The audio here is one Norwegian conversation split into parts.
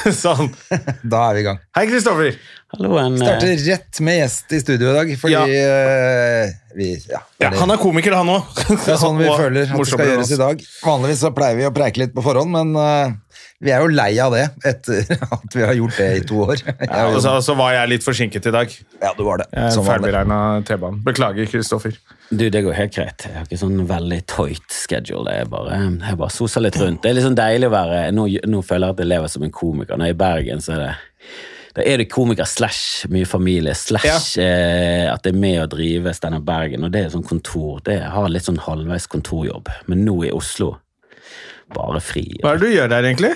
Sånn. Da er vi i gang. Hei, Kristoffer. Halloen. Starter rett med gjest i studio i dag, fordi Ja. Vi Ja, Ja, han er komiker, han òg. Det er sånn vi føler at det skal gjøres i dag. Vanligvis så pleier vi å preike litt på forhånd, men uh, vi er jo lei av det etter at vi har gjort det i to år. Ja, og så, så var jeg litt forsinket i dag. ja, du var det. Er vanlig. T-banen. Beklager, Kristoffer. Du, det går helt greit. Jeg har ikke sånn veldig tight schedule. Jeg bare, jeg bare soser litt rundt. Det er litt sånn deilig å være Nå, nå føler jeg at jeg lever som en komiker. Når jeg er i Bergen, så er det da er det komiker slash mye familie slash eh, at det er med å drive Steinar Bergen. Og det er sånn kontor. Det har litt sånn halvveis kontorjobb. Men nå i Oslo, bare fri. Hva er det du gjør der, egentlig?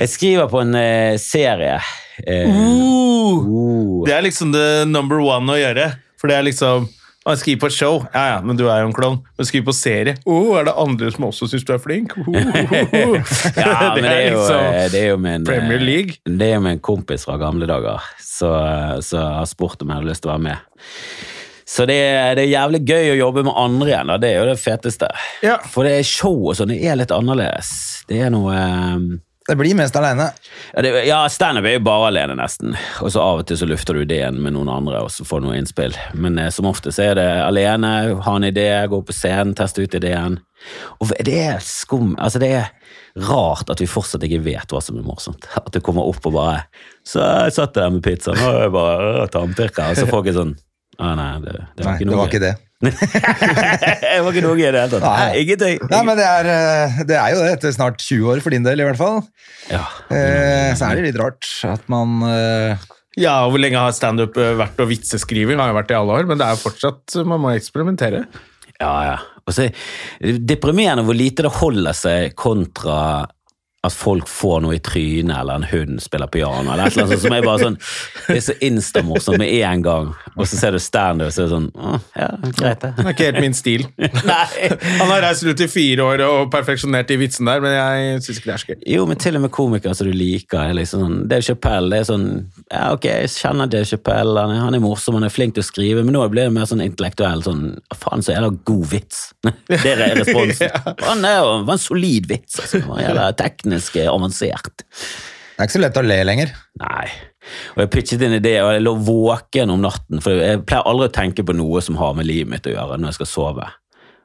Jeg skriver på en eh, serie. Eh, oh. Det er liksom the number one å gjøre. For det er liksom å skrive på et show. Ja, ja, men du er jo en klovn. Men skrive på serie. Oh, er det andre som også syns du er flink? Oh, oh, oh. Ja, men det er jo, eh, det er jo med en, eh, Premier League. Det er jo med en kompis fra gamle dager som har spurt om jeg hadde lyst til å være med. Så det er, det er jævlig gøy å jobbe med andre igjen, da. det er jo det feteste. Ja. For det er show og sånn, det er litt annerledes. Det er noe eh, Det blir mest aleine. Ja, det- ja standup er jo bare alene, nesten. Og så av og til så lufter du ideen med noen andre, og så får du noe innspill. Men eh, som ofte så er det alene, ha en idé, gå på scenen, teste ut ideen. Og det er skum Altså, det er rart at vi fortsatt ikke vet hva som er morsomt. At du kommer opp og bare Så jeg satt der med pizzaen, og jeg bare tarmpirker, og så folk er sånn Å nei, det, det var Nei, ikke det var ikke det. det var ikke noe i det hele tatt. Nei. Ingenting. Nei, men det er, eh, det er jo det, etter snart 20 år for din del, i hvert fall. Ja. Eh, så er det litt rart at man eh, Ja, og Hvor lenge har standup eh, vært og vitseskriving? Har jo vært i alle år, men det er fortsatt Man må eksperimentere. Ja, ja. Og så er deprimerende hvor lite det holder seg kontra at folk får noe i trynet, eller en hund spiller piano, eller et eller annet som er bare sånn Det er så instamorsomt med en gang, og så ser du standup, og så er det sånn Å, ja, greit, Det det. er ikke helt min stil. Han har reist rundt i fire år og perfeksjonert de vitsene der, men jeg syns ikke det er så gøy. Jo, men til og med komikere som du liker, er liksom sånn Dave Chappelle, det er sånn Ja, ok, jeg kjenner Dave Chappelle, han er, er morsom, han er flink til å skrive, men nå blir det mer sånn intellektuell sånn Faen, så jævla god vits. Det er responsen. Han er jo var en solid vits, altså. Jævla teknisk eh, avansert. Det er ikke så lett å le lenger. Nei. Og jeg pitchet i det og jeg lå våken om natten, for jeg pleier aldri å tenke på noe som har med livet mitt å gjøre når jeg skal sove.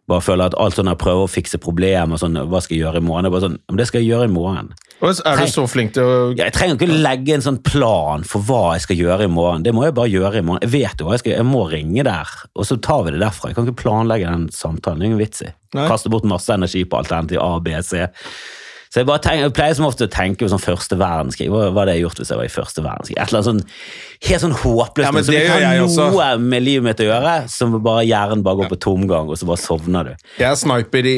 Bare føler at alt sånn jeg prøver å fikse problemer, sånn, hva skal jeg gjøre i morgen? Det er bare sånn, men det skal jeg gjøre i morgen. Og er du så flink til å Ja, Jeg trenger ikke legge en sånn plan for hva jeg skal gjøre i morgen. Det må jeg bare gjøre i morgen. Jeg vet jo hva jeg skal gjøre. Jeg må ringe der, og så tar vi det derfra. Jeg kan ikke planlegge den samtalen. Det er ingen vits i. Kaste bort masse energi på alternativ A, B, C. Så jeg, tenker, jeg pleier som ofte å tenke på sånn første verdenskrig. Hva, hadde jeg gjort hvis jeg var i første verdenskrig? Et eller annet sånn helt sånn håpløst. Ja, men som ikke har noe også. med livet mitt å gjøre, som bare hjernen bare går på tomgang, og så bare sovner du. Jeg er sniper i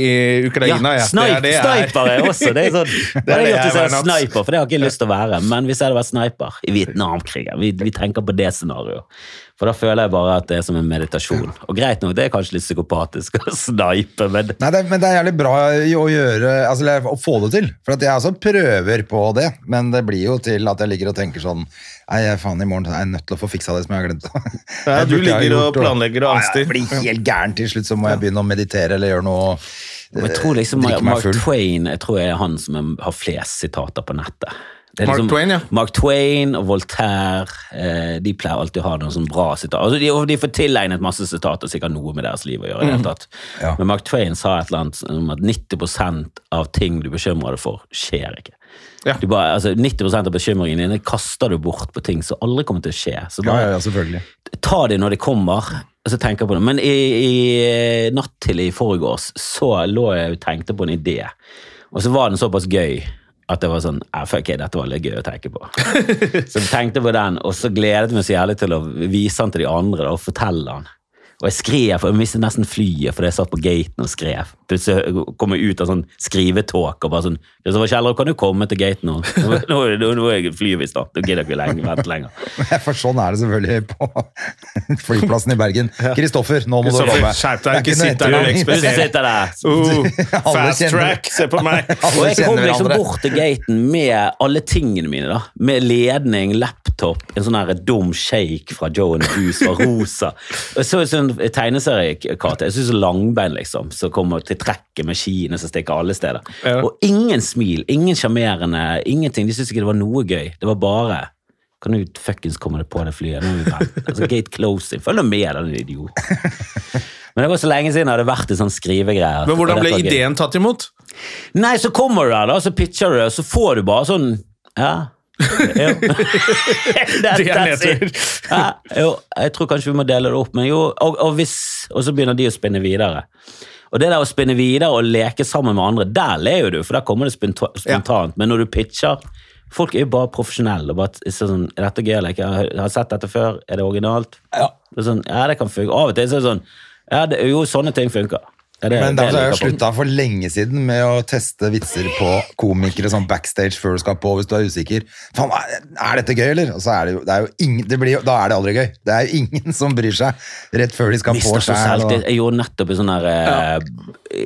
Ukraina. Ja, snipe, det er det jeg er. sniper er også. Det er sånn, det er det jeg er sniper, for det har jeg ikke lyst til å være. Men hvis jeg hadde vært sniper i Vietnamkrigen, vi, vi tenker på det scenarioet. For da føler jeg bare at det er som en meditasjon. Og greit nok, det er kanskje litt psykopatisk å snipe, men Nei, det, men det er jævlig bra å gjøre, altså, eller å få det til. For at jeg også prøver på det, men det blir jo til at jeg ligger og tenker sånn Nei, faen, i morgen er jeg nødt til å få fiksa det som jeg har glemt. Nei, du ligger og planlegger og angster. Jeg blir helt gæren til slutt, så må jeg begynne å meditere eller gjøre noe jeg tror liksom Mark. Twain jeg tror jeg er han som har flest sitater på nettet. Mark liksom- Twain, ja. Mark Twain og Voltaire eh, de pleier alltid å ha noen sånn bra sitater. Altså, de, de får tilegnet masse sitater som ikke har noe med deres liv å gjøre. Mm. Ja. Men Mark Twain sa et eller annet om at 90% av ting du bekymrer deg for, skjer ikke. Ja. Du bare, altså 90% av bekymringene dine kaster du bort på ting som aldri kommer til å skje. Så bare ja, ja, selvfølgelig. ta det når det kommer, og så tenker jeg på det. Men i, i natt til i forgårs så lå jeg og tenkte på en idé, og så var den såpass gøy at det var sånn ah, fuck it, dette var litt gøy å tenke på. så jeg tenkte på den, og så gledet meg så jævlig til å vise den til de andre da, og fortelle den. Og jeg skrev, og jeg mistet nesten flyet fordi jeg satt på gaten og skrev. Plutselig kom jeg ut av sånn skrivetåk og bare sånn Kristoffer Kjeller, kan du komme til gaten nå? Nå, nå, nå, nå er flyet visst, da. nå gidder jeg ikke lenge, vente lenger. For sånn er det selvfølgelig på flyplassen i Bergen. Kristoffer, nå må du komme. skjerp deg, ikke sitt der og ettergang. Du sitter der. Uh, fast track, se på meg! Og jeg kom liksom bort til gaten med alle tingene mine. da Med ledning, laptop, en sånn dum shake fra Joe and the var rosa. Og så en sånn tegneseriekarakter. Jeg synes så langbein, liksom, som kommer til trekket med skiene som stikker alle steder. Ja. Og ingen smil, ingen sjarmerende, ingenting. De syntes ikke det var noe gøy. Det var bare kan du fuckings komme deg på det flyet? Nå er vi. Altså, gate closing. Følg med, den idioten. Men det var så lenge siden jeg hadde vært i sånn skrivegreier. Men hvordan ble ideen tatt imot? Nei, så kommer du der, da, så pitcher du det, så får du bare sånn Ja. Er nedtur. Ja, jo, jeg tror kanskje vi må dele det opp, men jo, og, og hvis Og så begynner de å spinne videre. Og det der å spinne videre og leke sammen med andre, der ler jo du, for der kommer det spontant. spontant. Men når du pitcher Folk er jo bare profesjonelle. og bare sånn, Er dette gøy eller ikke? Jeg har sett dette før. Er det originalt? Ja. Det sånn, ja, det kan funke. Av og til så er det sånn Ja, det, jo, sånne ting funker. Ja, det- Men derfor har jeg slutta for lenge siden med å teste vitser på komikere sånn backstage før du skal på, hvis du er usikker. Faen, er, dette gøy, eller? Og så er det jo, det er jo ingen, det blir, da er det aldri gøy. Det er jo ingen som bryr seg rett før de skal Mister på. og- Jeg gjorde nettopp en sånn her ja.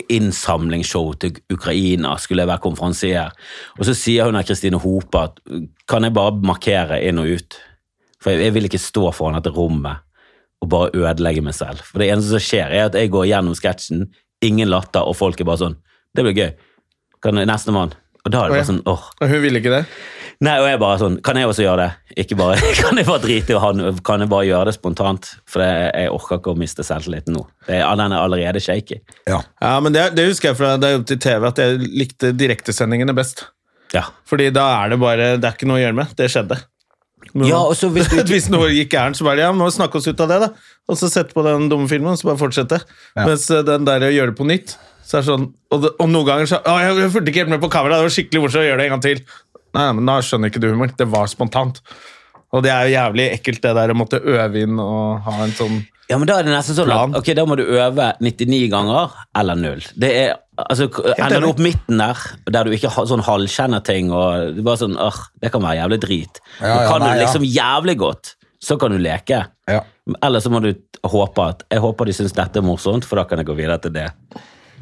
innsamlingsshow til Ukraina, skulle jeg være konferansier. Og så sier hun her Kristine Hope at kan jeg bare markere inn og ut? For jeg, jeg vil ikke stå foran dette rommet og bare ødelegge meg selv. For det eneste som skjer, er at jeg går gjennom sketsjen, ingen latter, og folk er bare sånn Det blir gøy. Kan Nestemann. Og da er det bare sånn åh. Og Hun ville ikke det? Nei, og jeg bare sånn, kan jeg også gjøre det? Ikke bare, kan jeg bare drite i å ha den- Kan jeg bare gjøre det spontant? For det, jeg orker ikke å miste selvtilliten nå. Det er, den er allerede shaky. Ja. Ja, men det, det husker jeg fra da jeg jobbet i TV, at jeg likte direktesendingene best. Ja. Fordi da er det bare Det er ikke noe å gjøre med. Det skjedde. Men- Ja, og så hvis du Hvis noe gikk gærent, så bare ja, må vi snakke oss ut av det, da. Og så sette på den dumme filmen, og så bare fortsette. Mens eh, den der å gjøre det på nytt, så er det sånn Og, og noen ganger så Å, jeg, fulgte ikke helt med på kamera, det var skikkelig morsomt å gjøre det en gang til. Nei, men da skjønner ikke du humor. Det var spontant. Og det er jo jævlig ekkelt, det der å måtte øve inn og ha en sånn Ja, men da er det nesten sånn Plan. at ok, da må du øve 99 ganger eller null. Det er, altså, Ender du opp midten der, der du ikke har sånn halvkjennerting, og det er bare sånn, åh, det kan være jævlig drit. Ja, ja, kan nei, du liksom jævlig godt, så kan du leke. Ja. Eller så må du håpe at Jeg håper de syns dette er morsomt, for da kan jeg gå videre til det.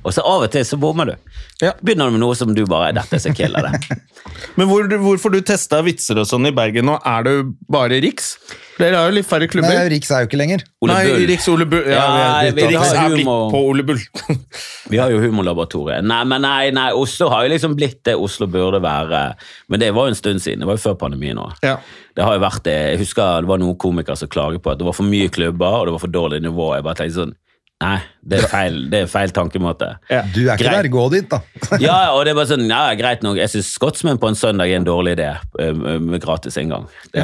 Og så av og til så bommer du. Ja. Begynner du med noe som du bare Dette er så killer, det. Men hvor, hvorfor du testa vitser og sånn i Bergen nå? Er det bare Riks? Dere har jo litt færre klubber. Nei, Riks er jo ikke lenger. Ole Nei, Riks Ole Bull. Ja, Ja, vi er, Riks er blitt på Ole Bull. Vi har jo Humorlaboratoriet. Nei, men nei, nei, Oslo har jo liksom blitt det Oslo burde være. Men det var jo en stund siden. Det var jo før pandemien òg. Ja. Det har jo vært det. Jeg husker det var noen komikere som klaget på at det var for mye klubber, og det var for dårlig nivå. Jeg bare tenkte sånn Nei, det er feil, det er feil tankemåte. Ja. Du er ikke Greit. der, gå dit, da. Ja, og det er bare sånn, ja, greit nok. Jeg syns Scotsman på en søndag er en dårlig idé eh, med gratis inngang. Det,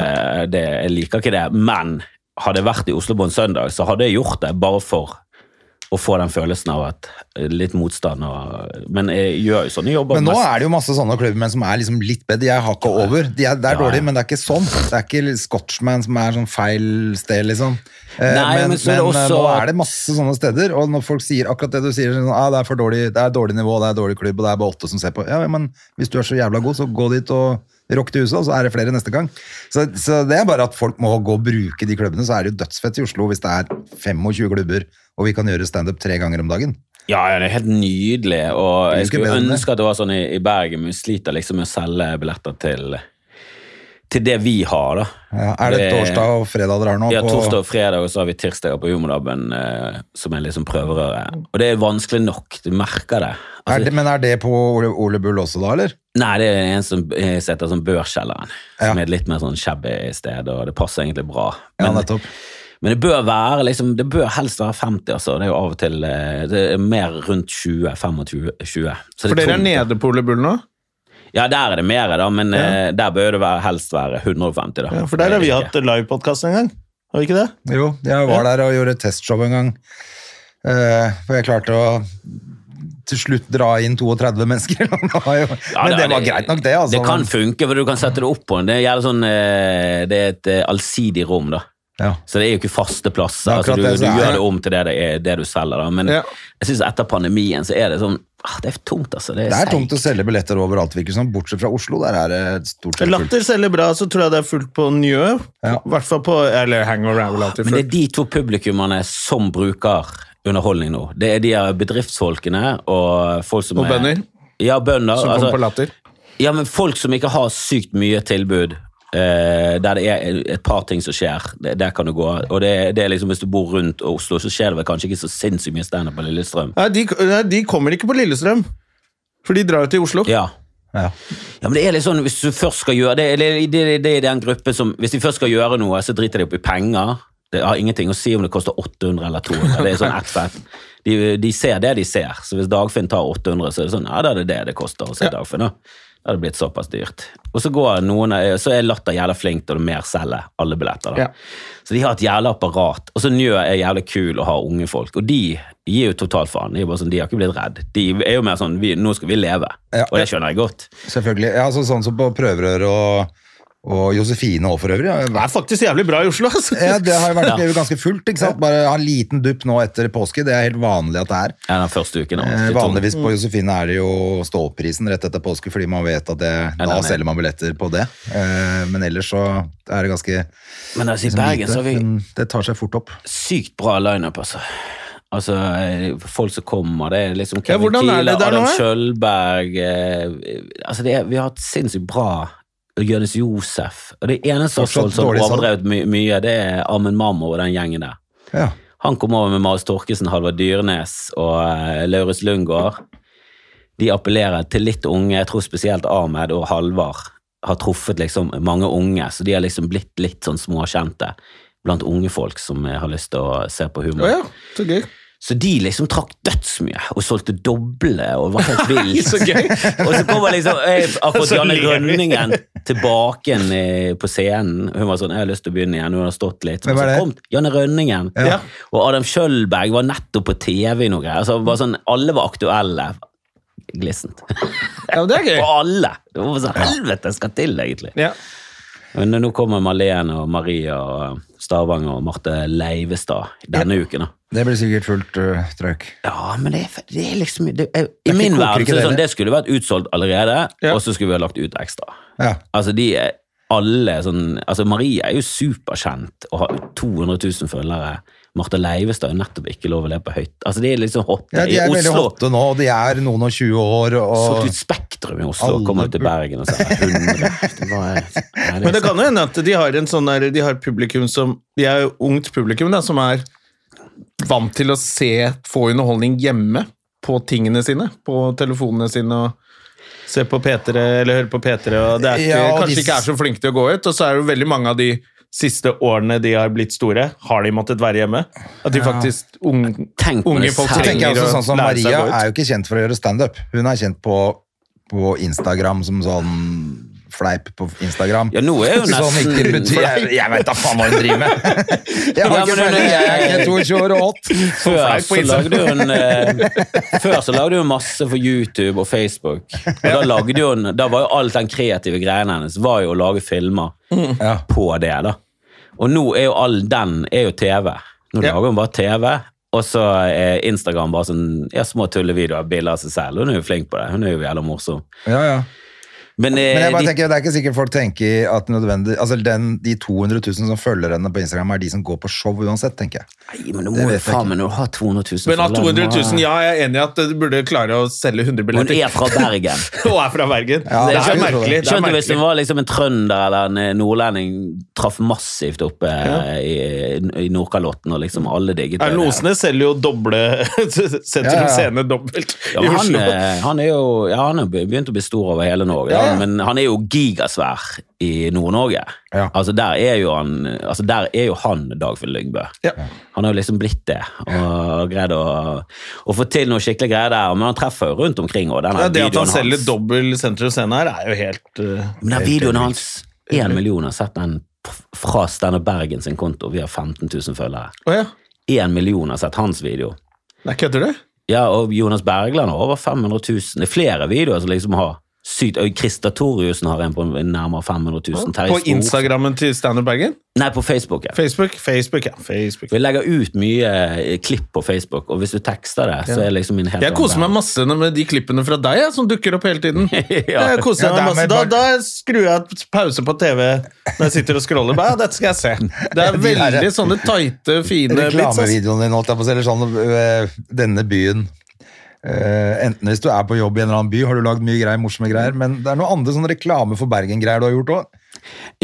det, jeg liker ikke det. Men hadde jeg vært i Oslo på en søndag, så hadde jeg gjort det bare for å få den følelsen av at eh, litt motstand og Men jeg gjør jo sånne jobber Men nå mest- er det jo masse sånne klubber men som er liksom litt bedre. De er hakket over. De er, det er Ja, dårlig, ja. men det er ikke sånn. Det er ikke Scotchman som er sånn feil sted, liksom. Eh, Nei, men men er men, eh, også nå er det masse sånne steder, og når folk sier akkurat det du sier, sånn, ah, det er for dårlig, det er dårlig nivå, det er dårlig klubb, og det er bare åtte som ser på. Ja, men hvis du er så jævla god, så gå dit og rock til USA, så er det flere neste gang. Så, så det er bare at folk må gå og bruke de klubbene, så er det jo dødsfett i Oslo hvis det er 25 klubber, og vi kan gjøre stand-up tre ganger om dagen. Ja, ja, det er helt nydelig. Og jeg skulle ønske at det var sånn i, i Bergen, men vi sliter liksom med å selge billetter til, til det vi har, da. Ja, er det, torsdag og fredag dere har nå? Ja, torsdag og fredag, og så har vi tirsdager på Humorlabben eh, som er liksom prøverøre. Og det er vanskelig nok, du merker det. er Altså, det. Men er det på Ole, Ole Bull også da, eller? Nei, det er en som setter heter sånn Børskjelleren, som er et litt mer sånn shabby sted, og det passer egentlig bra. Ja, Men, nettopp. men det bør være liksom, det bør helst være 50, altså. Det er jo av og til eh, det er mer rundt 20, 25, 20. Så det For dere er nede på Ole Bull nå? Ja, der er det mer, da, men ja. der bør det være, helst være 150, da. Ja, for der har vi hatt livepodkast en gang. Har vi ikke det? Jo, jeg var der og gjorde testshow en gang. uh, for jeg klarte å til slutt dra inn 32 mennesker. Men det var greit nok, det. altså. Det kan funke, for du kan sette det opp på en. Det, er, sånn, eh, det er et eh, allsidig rom, da. Ja. Så det er jo ikke faste plasser. Er Altså, du, det du gjør det om til det det, er, det du selger. Da. Men Ja. jeg synes etter pandemien så er det sånn Det er tungt, altså. Det er, Det er tungt å selge billetter overalt, virker som. Bortsett fra Oslo, der er det stort sett. Latter selger bra, så tror jeg det er fullt på Njø. Ja. Hvert fall på Eller Hangover er vel alltid Men det er de to publikummene som bruker underholdning nå. Det er de her bedriftsfolkene og folk som Og er bønder Ja, bønder. som altså- kommer på Latter. Ja, men folk som ikke har sykt mye tilbud, eh, der det er et par ting som skjer, det, der kan du gå. Og det, det er liksom, hvis du bor rundt Oslo, så skjer det vel kanskje ikke så sinnssykt mye standup på Lillestrøm. Nei, de, nei, de kommer ikke på Lillestrøm. For de drar jo til Oslo. Ja. Ja. ja, men det er litt sånn, hvis du først skal gjøre det, det, det, det er den gruppen som, hvis de først skal gjøre noe, så driter de opp i penger. Det har ingenting å si om det koster 800 eller 200. Det er sånn ett fett. De, de ser det de ser. Så hvis Dagfinn tar 800, så er det sånn, ja, da er det det det koster å se Ja. Dagfinn. da. Er det blitt såpass dyrt. Og så går noen, så er Latter jævla flink til å mer selge alle billetter. da. Ja. Så de har et jævla apparat. Og så Njø er jævla kul å ha unge folk. Og de gir jo totalt faen. De sånn, de har ikke blitt redd. De er jo mer sånn vi, nå skal vi leve. Ja. Og det skjønner jeg godt. Selvfølgelig. Ja, altså, sånn som på Prøverør og, og Josefine òg, for øvrig. Det er faktisk jævlig bra i Oslo, altså. Ja, det har jo vært Ja. ganske fullt. ikke sant? Bare ha en liten dupp nå etter påske. Det er helt vanlig at det er. Ja, den første uken. Eh, vanligvis på Josefine er det jo stålprisen rett etter påske, fordi man vet at det, ja, da er- selger man billetter på det. Eh, men ellers så er det ganske Men altså, i liksom, Bergen lite, så har vi men det tar seg fort opp. sykt bra lineup, altså. Altså, eh, folk som kommer, det er liksom Kevin ja, nå, Adam? Kjølberg eh, Altså, det er, vi har hatt sinnssykt bra Jonis Josef. Og det eneste som har Fortsatt solgt sånn overdrevet my mye, det er Amund Mammo og den gjengen der. Ja. Han kom over med Marius Torkesen, Halvard Dyrnes og uh, Laurus Lundgaard. De appellerer til litt unge, jeg tror spesielt Ahmed og Halvard har truffet liksom mange unge, så de har liksom blitt litt sånn småkjente blant unge folk som eh, har lyst til å se på humor. Å ja, så gøy. Så de liksom trakk dødsmye og solgte doble og var helt vill. Så gøy. og så kommer liksom Jeg har Janne. Rønningen tilbake igjen eh, på scenen. Hun var sånn 'Jeg har lyst til å begynne igjen', hun har stått litt. Er Så kom Janne Rønningen. Ja. Og Adam Kjølberg var nettopp på TV i noe greier. Altså, var sånn, alle var aktuelle. Glissent. Ja, men det er gøy. Og alle! Det var sånn, Helvete skal til, egentlig. Ja. Men nå kommer Malene og Maria og Stavanger og Marte Leivestad denne uken. da. Det blir sikkert fullt uh, trøkk. Ja, men det det er liksom det jeg, I det min verden så sånn, det skulle vært utsolgt allerede, Ja. og så skulle vi ha lagt ut ekstra. Ja. Altså, de er alle sånn Altså, Marie er jo superkjent og har 200 000 følgere. Marte Leivestad er nettopp ikke lov å le på høyt. Altså, de er liksom hotte ja, de er veldig Oslo. hotte nå, og de er noen og 20 år. Solgt Og... ut Spektrum i Oslo, Alle kommer til burde- Bergen og sier 100. Det var, nei, Men det kan jo hende at de har en sånn der, de har publikum som De er jo ungt publikum da, som er vant til å se, få underholdning hjemme på tingene sine, på telefonene sine og se på P3 eller høre på P3, og det er ikke, Ja, og kanskje de- ikke er så flinke til å gå ut, og så er det jo veldig mange av de siste årene de har blitt store, har de måttet være hjemme. At de faktisk unge, unge folk trenger også å sånn som lære seg Maria å gå ut. er jo ikke kjent for å gjøre standup. Hun er kjent på, på Instagram som sånn fleip på Instagram. Ja, noe er jo Sånn nesten ikke betyr, jeg, jeg vet da faen hva hun driver med! Jeg Ja, har ikke men hun- jeg er ikke 22 år og hot. Før fleip på så Instagram. lagde hun eh, Før så lagde hun masse for YouTube og Facebook. Og da lagde hun Da var jo alt den kreative greiene hennes var jo å lage filmer Ja. på det, da. Og nå er jo all den er jo TV. Nå Ja. lager hun bare TV. Og så er Instagram bare sånn ja, små tullevideoer, bilder av seg selv. Hun er jo flink på det. Hun er jo jævla morsom. Ja, ja. Men, eh, Men jeg bare de, tenker, det er ikke sikkert folk tenker at nødvendig Altså den, De 200 000 som følger henne på Instagram, er de som går på show uansett, tenker jeg. Nei, men nå må jo jeg faen meg ha du har 200 000 Men av 200 000, ja, jeg er enig i at du burde klare å selge 100 Hun billetter. er fra Bergen. Hun er fra Bergen. Ja, det det er er merkelig. Det du Skjønte hvis det var liksom en trønder eller en eh, nordlending traff massivt oppe ja. i, i Nordkalotten, og liksom alle digget det. Losene selger jo doble Setter Ja, ja. Scene dobbelt Ja, i Oslo. han, eh, han er jo ja, han er begynt å bli stor over hele Norge, Ja, da, men han er jo gigasvær i Nord-Norge. Ja. Altså, der er jo han altså, der er jo han Dagfinn Lyngbø. Ja. Han har jo liksom blitt det, og greid å, å få til noe skikkelig greier der. Men han treffer jo rundt omkring. Og denne Ja, det at han selger hans- dobbel Sentrum Scene her, er jo helt uh, Men den videoen hans, én million har sett den fra Steinar Bergen sin konto. Vi har 15 000 følgere. Å ja. Million har sett hans video. Nei, kødder du? Ja, og Jonas Bergland har over 500 000. Det er flere videoer som liksom har Sykt. Og Kristatoriusen har en på nærmere 500 000. Terje På Instagrammen til Standup Bergen? Nei, på Facebook. Ja. Facebook? Facebook, ja. Facebook. Vi legger ut mye eh, klipp på Facebook, og hvis du tekster det, så er det liksom min helt Jeg koser meg masse med de klippene fra deg ja, som dukker opp hele tiden. Ja. Jeg koser Ja, meg masse. Da, da skrur jeg pause på TV når jeg sitter og scroller. Bare, ja, dette skal jeg se. Det er veldig sånne tighte, fine. Reklamevideoen din, holdt jeg på å si, eller sånn øh, Denne byen øh, Enten hvis du er på jobb i en eller annen by, har du lagd mye greier, morsomme greier, men det er noe andre sånn reklame for Bergen-greier du har gjort òg.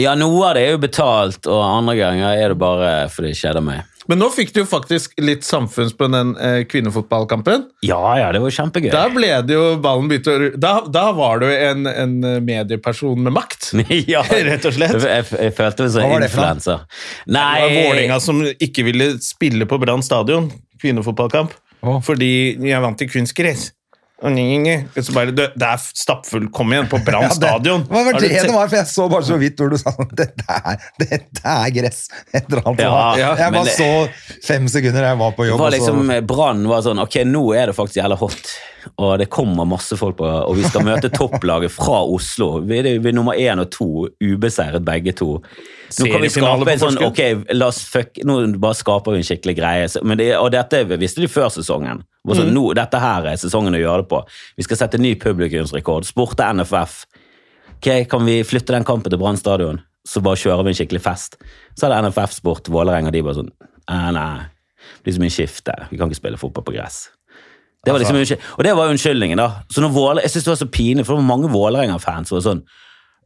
Ja, noe av det er jo betalt, og andre ganger er det bare fordi det kjeder meg. Men nå fikk du jo faktisk litt samfunns på den eh, kvinnefotballkampen. Ja, ja, det var kjempegøy. Da ble det jo ballen å Da, da var du en, en medieperson med makt. ja, Rett og slett. Jeg, jeg, følte meg som influenser. Det var Vålerenga som ikke ville spille på Brann stadion. Kvinnefotballkamp. Å. Fordi jeg vant til kunstgress. Så bare, det, det er stappfullt. Kom igjen, på Brann stadion. Hva var det det var? For jeg så bare så vidt hvor du sa sånn, dette er, dette er gress. Et eller annet. Ja, ja, jeg bare det- så fem sekunder jeg var på jobb. var liksom, Brann var sånn Ok, nå er det faktisk jævla hot. Og det kommer masse folk på, og vi skal møte topplaget fra Oslo. Vi er, vi er nummer én og to, ubeseiret begge to. Nå kan vi skape en sånn. Ok, la oss fuck Nå bare skaper vi en skikkelig greie. Men det, og dette visste de før sesongen. Så, Mm. Sånn, nå, dette her er sesongen å gjøre det på. Vi skal sette ny publikumsrekord. Spurte NFF. Ok, Kan vi flytte den kampen til Brann stadion, så bare kjører vi en skikkelig fest? Så hadde NFF spurt Vålerenga, de bare sånn «Eh, Nei, det blir så mye skifte. Vi kan ikke spille fotball på gress. Det var liksom, og det var unnskyldningen, da. Så når Våle, jeg synes det var så pinlig, for det var mange Vålerenga-fans som var sånn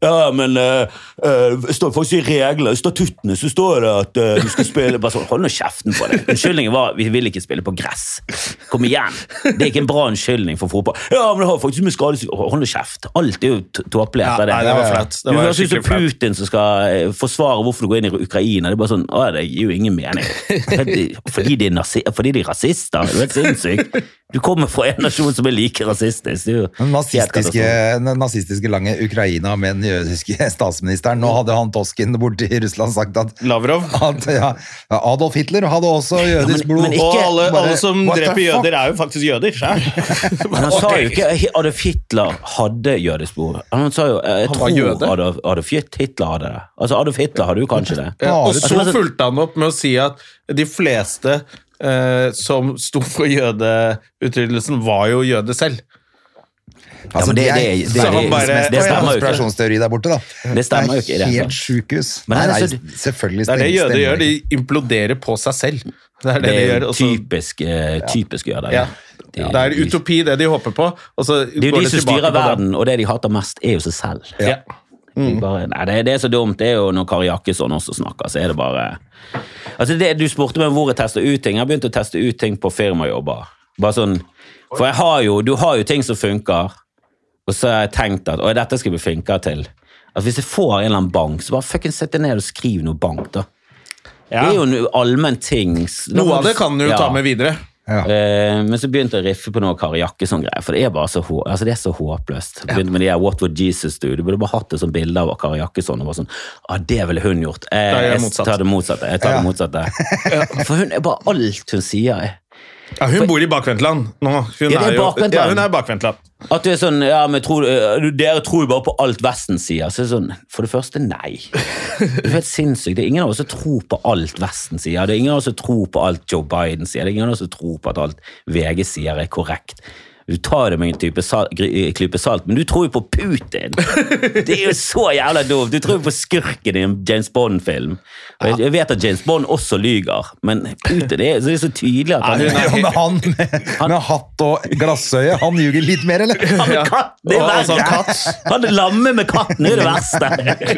ja, men uh, uh, står faktisk i reglene, i statuttene, så står det at uh, du skal spille Bare sånn, Hold nå kjeften på deg. Unnskyldningen var vi vil ikke spille på gress. Kom igjen. Det er ikke en bra unnskyldning for fotball. Ja, men det har faktisk med skade Hold nå kjeft. Alt er jo tåpelig Ja, etter det. nei, det var flaut. Det Du høres ut som. Putin som skal eh, forsvare hvorfor du går inn i Ukraina. Det er bare sånn, å, det gir jo ingen mening. Fordi de er, fordi de er rasister. Er Du helt sinnssyk. Du kommer fra en nasjon som er like rasistisk. Er Den nazistiske, nazistiske lange Ukraina med den jødiske statsministeren. Nå hadde han Tosken borte i Russland sagt at, Lavrov. at ja, Adolf Hitler hadde også jødisk men- blod. men ikke- Og alle, Bare, alle som dreper jøder, er jo faktisk jøder sjøl. Men han sa jo ikke Adolf Hitler hadde jødisk blod. Han sa jo Jeg Han tror jøde. Adolf, Adolf Hitler hadde det. Altså Adolf Hitler hadde jo kanskje det. Ja, og så fulgte han opp med å si at de fleste eh, som sto for jødeutryddelsen, var jo jøde selv. Altså, ja, det- det, er det- det- bare, det stemmer jo ikke. konspirasjonsteori der borte, da. Det stemmer jo ikke det er helt sjukehus. Men Nei, det nei, selvfølgelig stemmer Det er det jøder gjør. De imploderer på seg selv. Det er det, Det de er gjør. og så- typisk, eh, typisk jøder. ja. De- Det er utopi, det de håper på. Og så Det er jo de som styrer verden, og det de hater mest, er jo seg selv. Ja. Mm. Bare, nei, det, det er så dumt. Det er jo når Kari Jakkesson også snakker, så er det bare Altså det, Du spurte meg hvor jeg tester ut ting. Jeg har begynt å teste ut ting på firmajobber. Bare sånn, For jeg har jo, du har jo ting som funker, og så har jeg tenkt at «Oi, dette skal jeg bli flinkere til. At Hvis jeg får en eller annen bank, så bare fucking sett deg ned og skriv noe bank, da. Ja. Det er jo en allmenn ting. Noe av det kan du jo Ja. ta med videre. Eh, men så begynte jeg å riffe på noe Kari Jakkesson-greier, for det er bare så, hå altså det er så håpløst. Jeg Begynte med de her What Would Jesus Do? Du burde bare hatt et sånt bilde av Kari Jakkesson. og bare sånn, ah, Det ville hun gjort. Eh, jeg jeg tar det motsatte. Jeg tar Ja. det motsatte. For hun er bare alt hun sier. Ja, hun bor i bakvendtland nå. Hun Ja, er er. Ja, hun er bakvendtland. At du er sånn, ja, men tror, eh, Dere tror jo bare på alt Vesten sier. Så det sånn, For det første, nei. Det er helt sinnssykt. Det er ingen av oss som tror på alt Vesten sier. Det er ingen av oss som tror på alt Joe Biden sier. Det er ingen av oss som tror på at alt VG sier er korrekt. Du tar det med en type sal klype salt, men du tror jo på Putin! Det er jo så jævla dumt! Du tror jo på skurken i en James Bond-film. Jeg vet at James Bond også lyger, men Putin det er, så det er så tydelig at han Ja, men han med, med hatt og glassøye, han ljuger litt mer, eller? Han med katt, det er verre! Han er lamme med katten er det verste.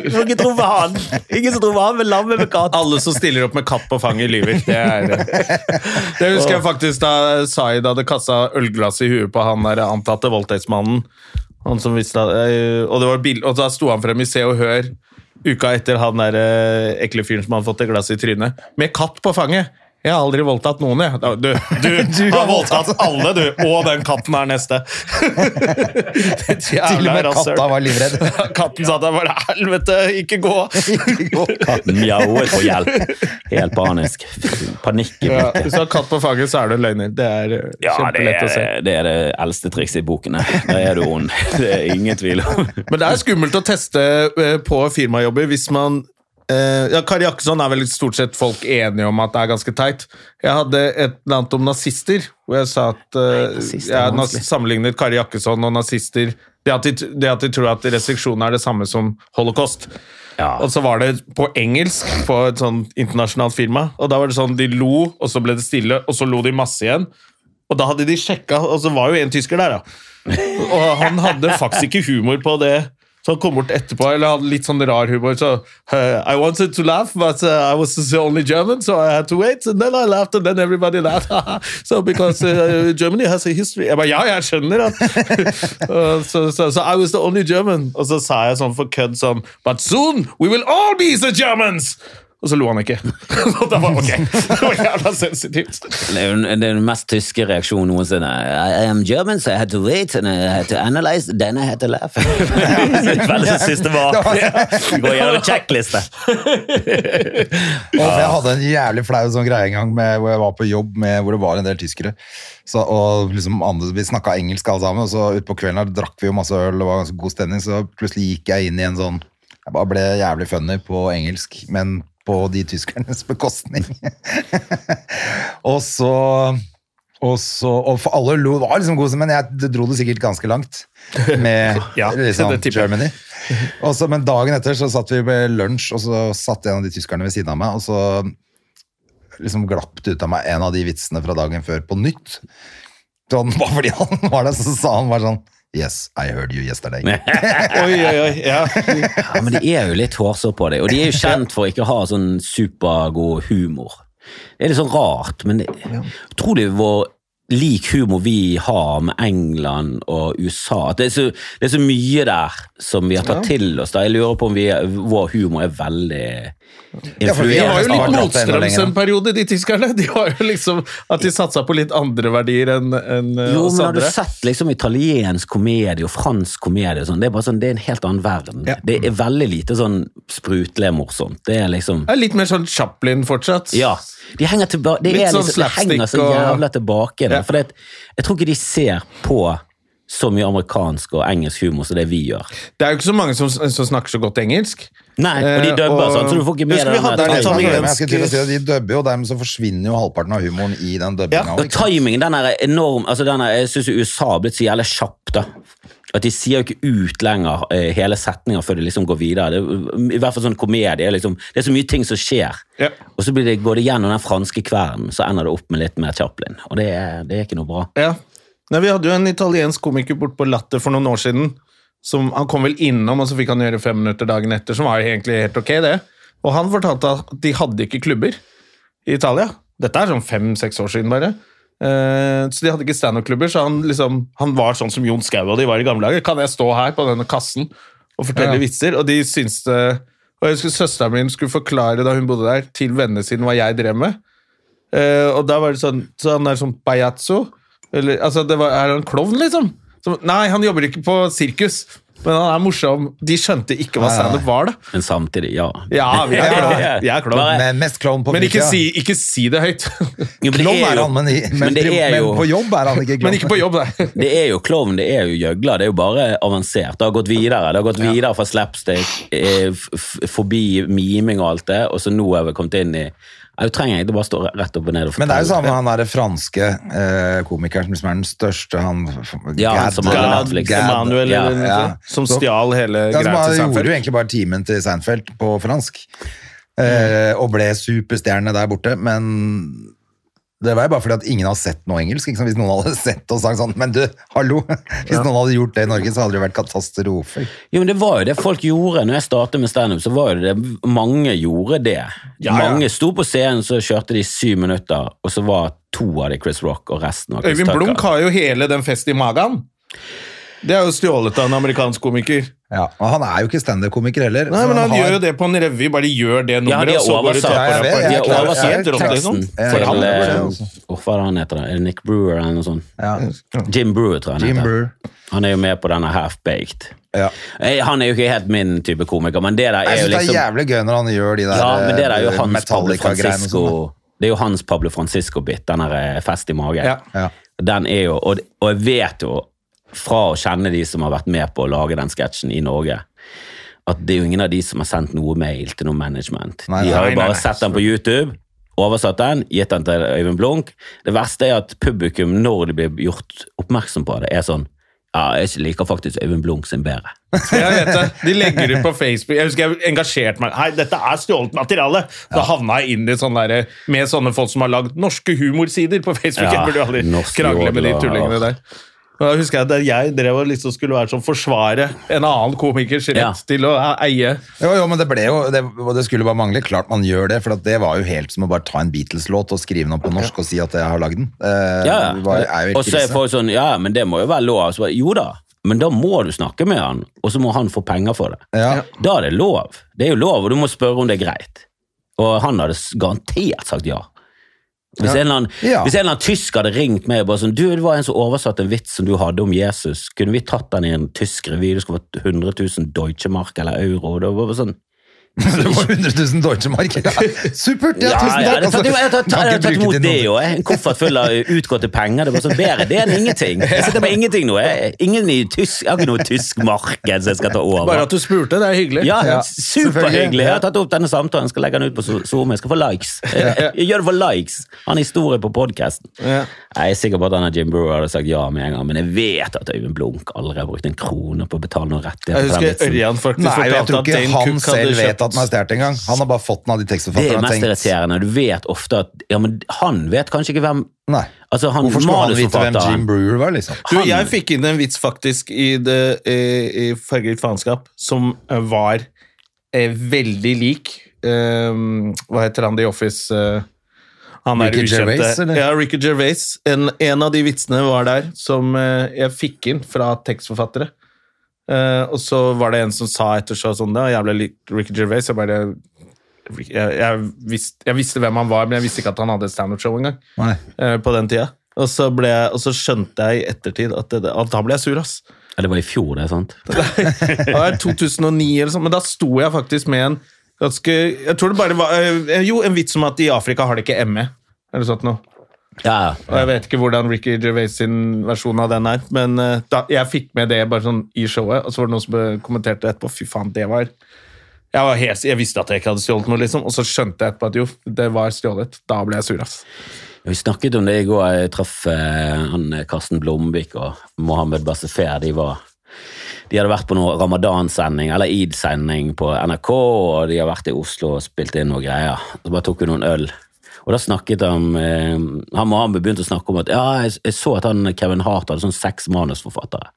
Du ikke tro på han. Ingen som tror på han, men lamme med katt. Alle som stiller opp med katt på fanget, lyver. Det, er, det husker jeg faktisk da Zaid hadde kasta ølglass i huet på han der antatte voldtektsmannen. Han som visste eh, og, og da sto han frem i Se og Hør uka etter han der eh, ekle fyren som hadde fått et glass i trynet, med katt på fanget. Jeg har aldri voldtatt noen, jeg. Du, Du, du, har voldtatt alle, du. Og den katten er neste. Til og med rasshøl. katta var livredd. Katten sa der bare helvete, ikke gå! Katten Mjauet på hjelp. Helt panisk. Panikk i Ja, hvis du har katt på fanget, så er du løgner. Det er eh, Ja, det kjempelett å se. det er det eldste trikset i boken. Da er du ond. Det er ingen tvil om. Men det er skummelt å teste eh, på firmajobber hvis man eh, ja, Kari Jakkesson er vel stort sett folk enige om at det er ganske teit. Jeg hadde et eller annet om nazister, hvor jeg sa at uh, er jeg nas- sammenlignet Kari Jakkesson og nazister det at, de, det at de tror at restriksjonen er det samme som holocaust. Ja. Og så var det på engelsk på et sånn internasjonalt firma, og da var det sånn de lo, og så ble det stille, og så lo de masse igjen. Og da hadde de sjekka, og så var jo en tysker der, da. Og han hadde faktisk ikke humor på det. Så han kom bort etterpå, eller hadde litt sånn rar humor. Så uh, I wanted to laugh, but uh, I was the only German, so I had to wait. And then I laughed, and then everybody laughed. so because uh, Germany has a history. Jeg bare, ja, jeg skjønner at Uh, so, so, so I was the only German. Og så sa jeg sånn for kødd sånn But soon we will all be the Germans! Og så lo han ikke. Og da var ok. Det var jævla sensitivt. Det er den mest tyske reaksjonen noensinne. I am German, so I had to wait, and I had to analyze, then I had to laugh. Veldig var Gå gjennom en Og jeg hadde en jævlig flau sånn greie en gang med, hvor jeg var på jobb med, hvor det var en del tyskere. Så, og liksom andre, Vi snakka engelsk alle sammen, og så utpå kvelden her drakk vi jo masse øl, og det var ganske god stemning, så plutselig gikk jeg inn i en sånn Jeg bare ble jævlig funny på engelsk, men på de tyskernes bekostning. og så og, så, og for alle lo, var liksom god, men jeg dro det sikkert ganske langt med Ja, liksom. Germany. Og så, men dagen etter så satt vi ved lunsj, og så satt en av de tyskerne ved siden av meg, og så liksom glapp det ut av meg en av de vitsene fra dagen før på nytt. Sånn, bare fordi han var der, så sa han bare sånn Yes, I heard you yesterday. Oi, oi, oi. Ja. Ja, men de er jo litt hårsår på det, og de er jo kjent for ikke å ha sånn supergod humor. Det er litt sånn rart, men det, tror du hvor lik humor vi har med England og USA det er, så, det er så mye der som vi har tatt til oss. da. Jeg lurer på om vi, vår humor er veldig Ja, for vi De har jo litt motstrøms en periode, de tyskerne. De har jo liksom At de satsa på litt andre verdier enn en, eh, Jo, oss men har du sett liksom italiensk komedie og fransk komedie sånn, det er sånn, det er en helt annen verden. Ja. Det er veldig lite sånn sprutlig morsomt. Det er liksom Det er litt mer sånn Chaplin fortsatt. Ja. De henger tilbake, det, Litt er sånn liksom, det henger så jævla tilbake. Ja. For det, jeg tror ikke de ser på så mye amerikansk og engelsk humor som det vi gjør. Det er jo ikke så mange som, som snakker så godt engelsk. Nei, og de Eh, dubber og- sånn, så du får ikke med deg den si at De dubber jo, og dermed så forsvinner jo halvparten av humoren i den dubbinga. Ja, Og timingen, den er enorm. Altså, den er, jeg syns USA har blitt så jævlig kjapp, da. At de sier jo ikke ut lenger eh, hele setninger før de liksom går videre. Det, I hvert fall sånn komedie. Liksom, det er så mye ting som skjer. Ja. Og så blir det, går det gjennom den franske kvernen, så ender det opp med litt mer Chaplin. Og det det er ikke noe bra. Ja. Nei, vi hadde jo en italiensk komiker bort på Latter for noen år siden. Som, han kom vel innom, og så fikk han gjøre fem minutter dagen etter, som var jo egentlig helt ok, det. Og han fortalte at de hadde ikke klubber i Italia. Dette er sånn fem-seks år siden, bare. Eh, så de hadde ikke standup-klubber, så han, liksom, han var sånn som Jon Skau og de var i gamle dager. Kan jeg stå her på denne kassen og fortelle Ja. vitser? Og de syns det Og jeg husker søsteren min skulle forklare da hun bodde der, til vennene sine hva jeg drev med. Eh, og da var det sånn Så han er sånn pagliazzo? Eller, altså, det var, er han klovn, liksom? Så, nei, han jobber ikke på sirkus, men han er morsom. De skjønte ikke hva standup var, da. Men samtidig, ja. Ja, vi er Ja, klovn. Vi er klovn. Men mest klovn på Men ikke si, ikke si det høyt. Jo, men det Klovn er jo- han, men, i, men, men er jo, men på jobb er han ikke klovn. Men ikke på jobb, nei. Det er jo klovn, det er jo gjøgler, det er jo bare avansert. Det har gått videre. Det har gått videre fra slapstick, eh, forbi miming og alt det, og så nå har vi kommet inn i Jeg trenger egentlig bare stå rett opp og ned og fortelle. Men det er jo samme han der franske eh, komikeren som er den største, han Ja, han som har Gad- Netflix. Gad- Emanuel, Ja, ja. som stjal hele Ja, til Seinfeld. han gjorde jo egentlig bare timen til Seinfeld på fransk. Eh, og ble superstjerne der borte, men det var jo bare fordi at ingen har sett noe engelsk. Ikke? Hvis noen hadde sett og sagt sånn Men du, hallo! Hvis noen hadde gjort det i Norge, så hadde det vært katastrofe. Jo, men det var jo det folk gjorde. Når jeg startet med standup, så var det det mange gjorde det. Ja, ja. Mange sto på scenen, så kjørte de syv minutter, og så var to av de Chris Rock, og resten av Chris Øyvind Tucker. Blunk har jo hele den fest i magen. Det er jo stjålet av en amerikansk komiker. Ja, og Han er jo ikke standup-komiker heller. Nei, men Han har- gjør jo det på en revy. Bare gjør det Ja, de og så går du De er er liksom. Jeg til det, eh. Åh, Hva er det han heter? Er det Nick Brewer eller noe sånt? Ja. Jim Brewer, tror jeg han Jim heter. Brewer. Han er jo med på denne Half-Baked. Ja. Eh, Han er jo ikke helt min type komiker, men det der Jeg er jo syns det er liksom jævlig gøy når han gjør de der Ja, men det der er jo eh, hans Pablo Metallica-greiene Francisco sånn. Det er jo hans Pablo Francisco-bit, den der fest i magen. Ja. Ja. Den er jo, og, og jeg vet jo fra å kjenne de som har vært med på å lage den sketsjen i Norge, at det er jo ingen av de som har sendt noe mail til noe management. Nei, de har jo bare nei. sett den på YouTube, oversatt den, gitt den til Øyvind Blunk. Det verste er at publikum, når de blir gjort oppmerksom på det, er sånn ja, jeg liker faktisk Øyvind Blunk sin bedre. Jeg vet det. De legger ut på Facebook. Jeg husker jeg engasjerte meg. Hei, dette er stjålet materiale! Da havna jeg inn i sånn der, med sånne folk som har lagd norske humorsider på Facebook. Ja, jeg burde jo aldri krangle med de tullingene der. Da husker jeg at jeg drev og liksom skulle være sånn forsvare en annen komikers rett Ja. til å eie. Jo, jo, men det ble jo det, det skulle bare mangle. Klart man gjør det, for at det var jo helt som å bare ta en Beatles-låt og skrive den opp på norsk og si at jeg har lagd den. Eh, Ja, ja. er jo og så er folk sånn, ja, men det må jo være lov. Så, jo da, men da må du snakke med han, og så må han få penger for det. Ja. Da er det lov. Det er jo lov, og du må spørre om det er greit. Og han hadde garantert sagt ja. Hvis, en eller annen, Ja. hvis en eller annen tysk hadde ringt meg og bare sånn, du, det var en som oversatte en vits som du hadde om Jesus, kunne vi tatt den i en tysk revy, det skulle vært 100 000 Deutsche Mark eller euro, det var bare sånn, Det var 100 000 Deutsche Mark. Ja. Supert! Ja, tusen takk! det er jeg har tatt, jeg har tatt imot det òg. jo. En koffert full av utgåtte penger. Det var så bedre det enn ingenting. Jeg sitter med ingenting nå. Jeg, ingen i tysk, jeg har ikke noe tysk marked som jeg skal ta over. Bare at du spurte, det er hyggelig. ja, Ja, Superhyggelig. Jeg har tatt opp denne samtalen, skal legge den ut på SoMe. Jeg skal få likes. Jeg, jeg gjør det for likes. Han har historie på podkasten. Jeg er sikker på at han Jim Brewer hadde sagt ja med en gang, men jeg vet at Øyvind Blunk aldri har brukt en krone på å betale noen rettigheter. Jeg husker. Ørjan faktisk fortalte at Dane Cook hadde kjøpt er stjålet engang. Han har bare fått den av de Det er mest irriterende. Du vet ofte at ja, men han vet kanskje ikke hvem Nei. Altså, han, Hvorfor skulle han vite hvem Jim Brewer var, liksom? Du, Han- jeg fikk inn en vits faktisk i, det, i, i Fargerikt faenskap som eh, var eh, veldig lik eh, Hva heter han The Office? eh, han er Ricky ukjente. Gervais, eller? Ja, Ricky Gervais. En, en av de vitsene var der som eh, jeg fikk inn fra tekstforfattere. Eh, og så var det en som sa etter så sånn Det var jævlig likt Ricky Gervais. Jeg bare jeg, jeg, visste, jeg visste hvem han var, men jeg visste ikke at han hadde et standup-show engang eh, på den tida. Og så, ble og så skjønte jeg i ettertid at, det, at da ble jeg sur, ass. Ja, Det var i fjor, det, sant? Det var 2009 eller sånn, men da sto jeg faktisk med en ganske Jeg tror det bare var eh, Jo, en vits om at i Afrika har de ikke ME. Eller sånt noe. Ja, Og jeg vet ikke hvordan Ricky Gervais sin versjon av den er, men eh, da, jeg fikk med det bare sånn i showet, og så var det noen som kommenterte etterpå. Fy faen, det var jeg, var hes, jeg visste at jeg ikke hadde stjålet noe, liksom, og så skjønte jeg etterpå at jo, det var stjålet. Da ble jeg sur, ass. Vi snakket om det i går. Jeg traff eh, han eh, Karsten Blomvik og Mohammed Bassefer. De var de hadde vært på noe ramadansending eller id-sending på NRK, og de har vært i Oslo og spilt inn noen greier. Så bare tok vi noen øl. Og da snakket han eh, Han Mohammed begynte å snakke om at ja, jeg, jeg så at han Kevin Hart hadde sånn seks manusforfattere.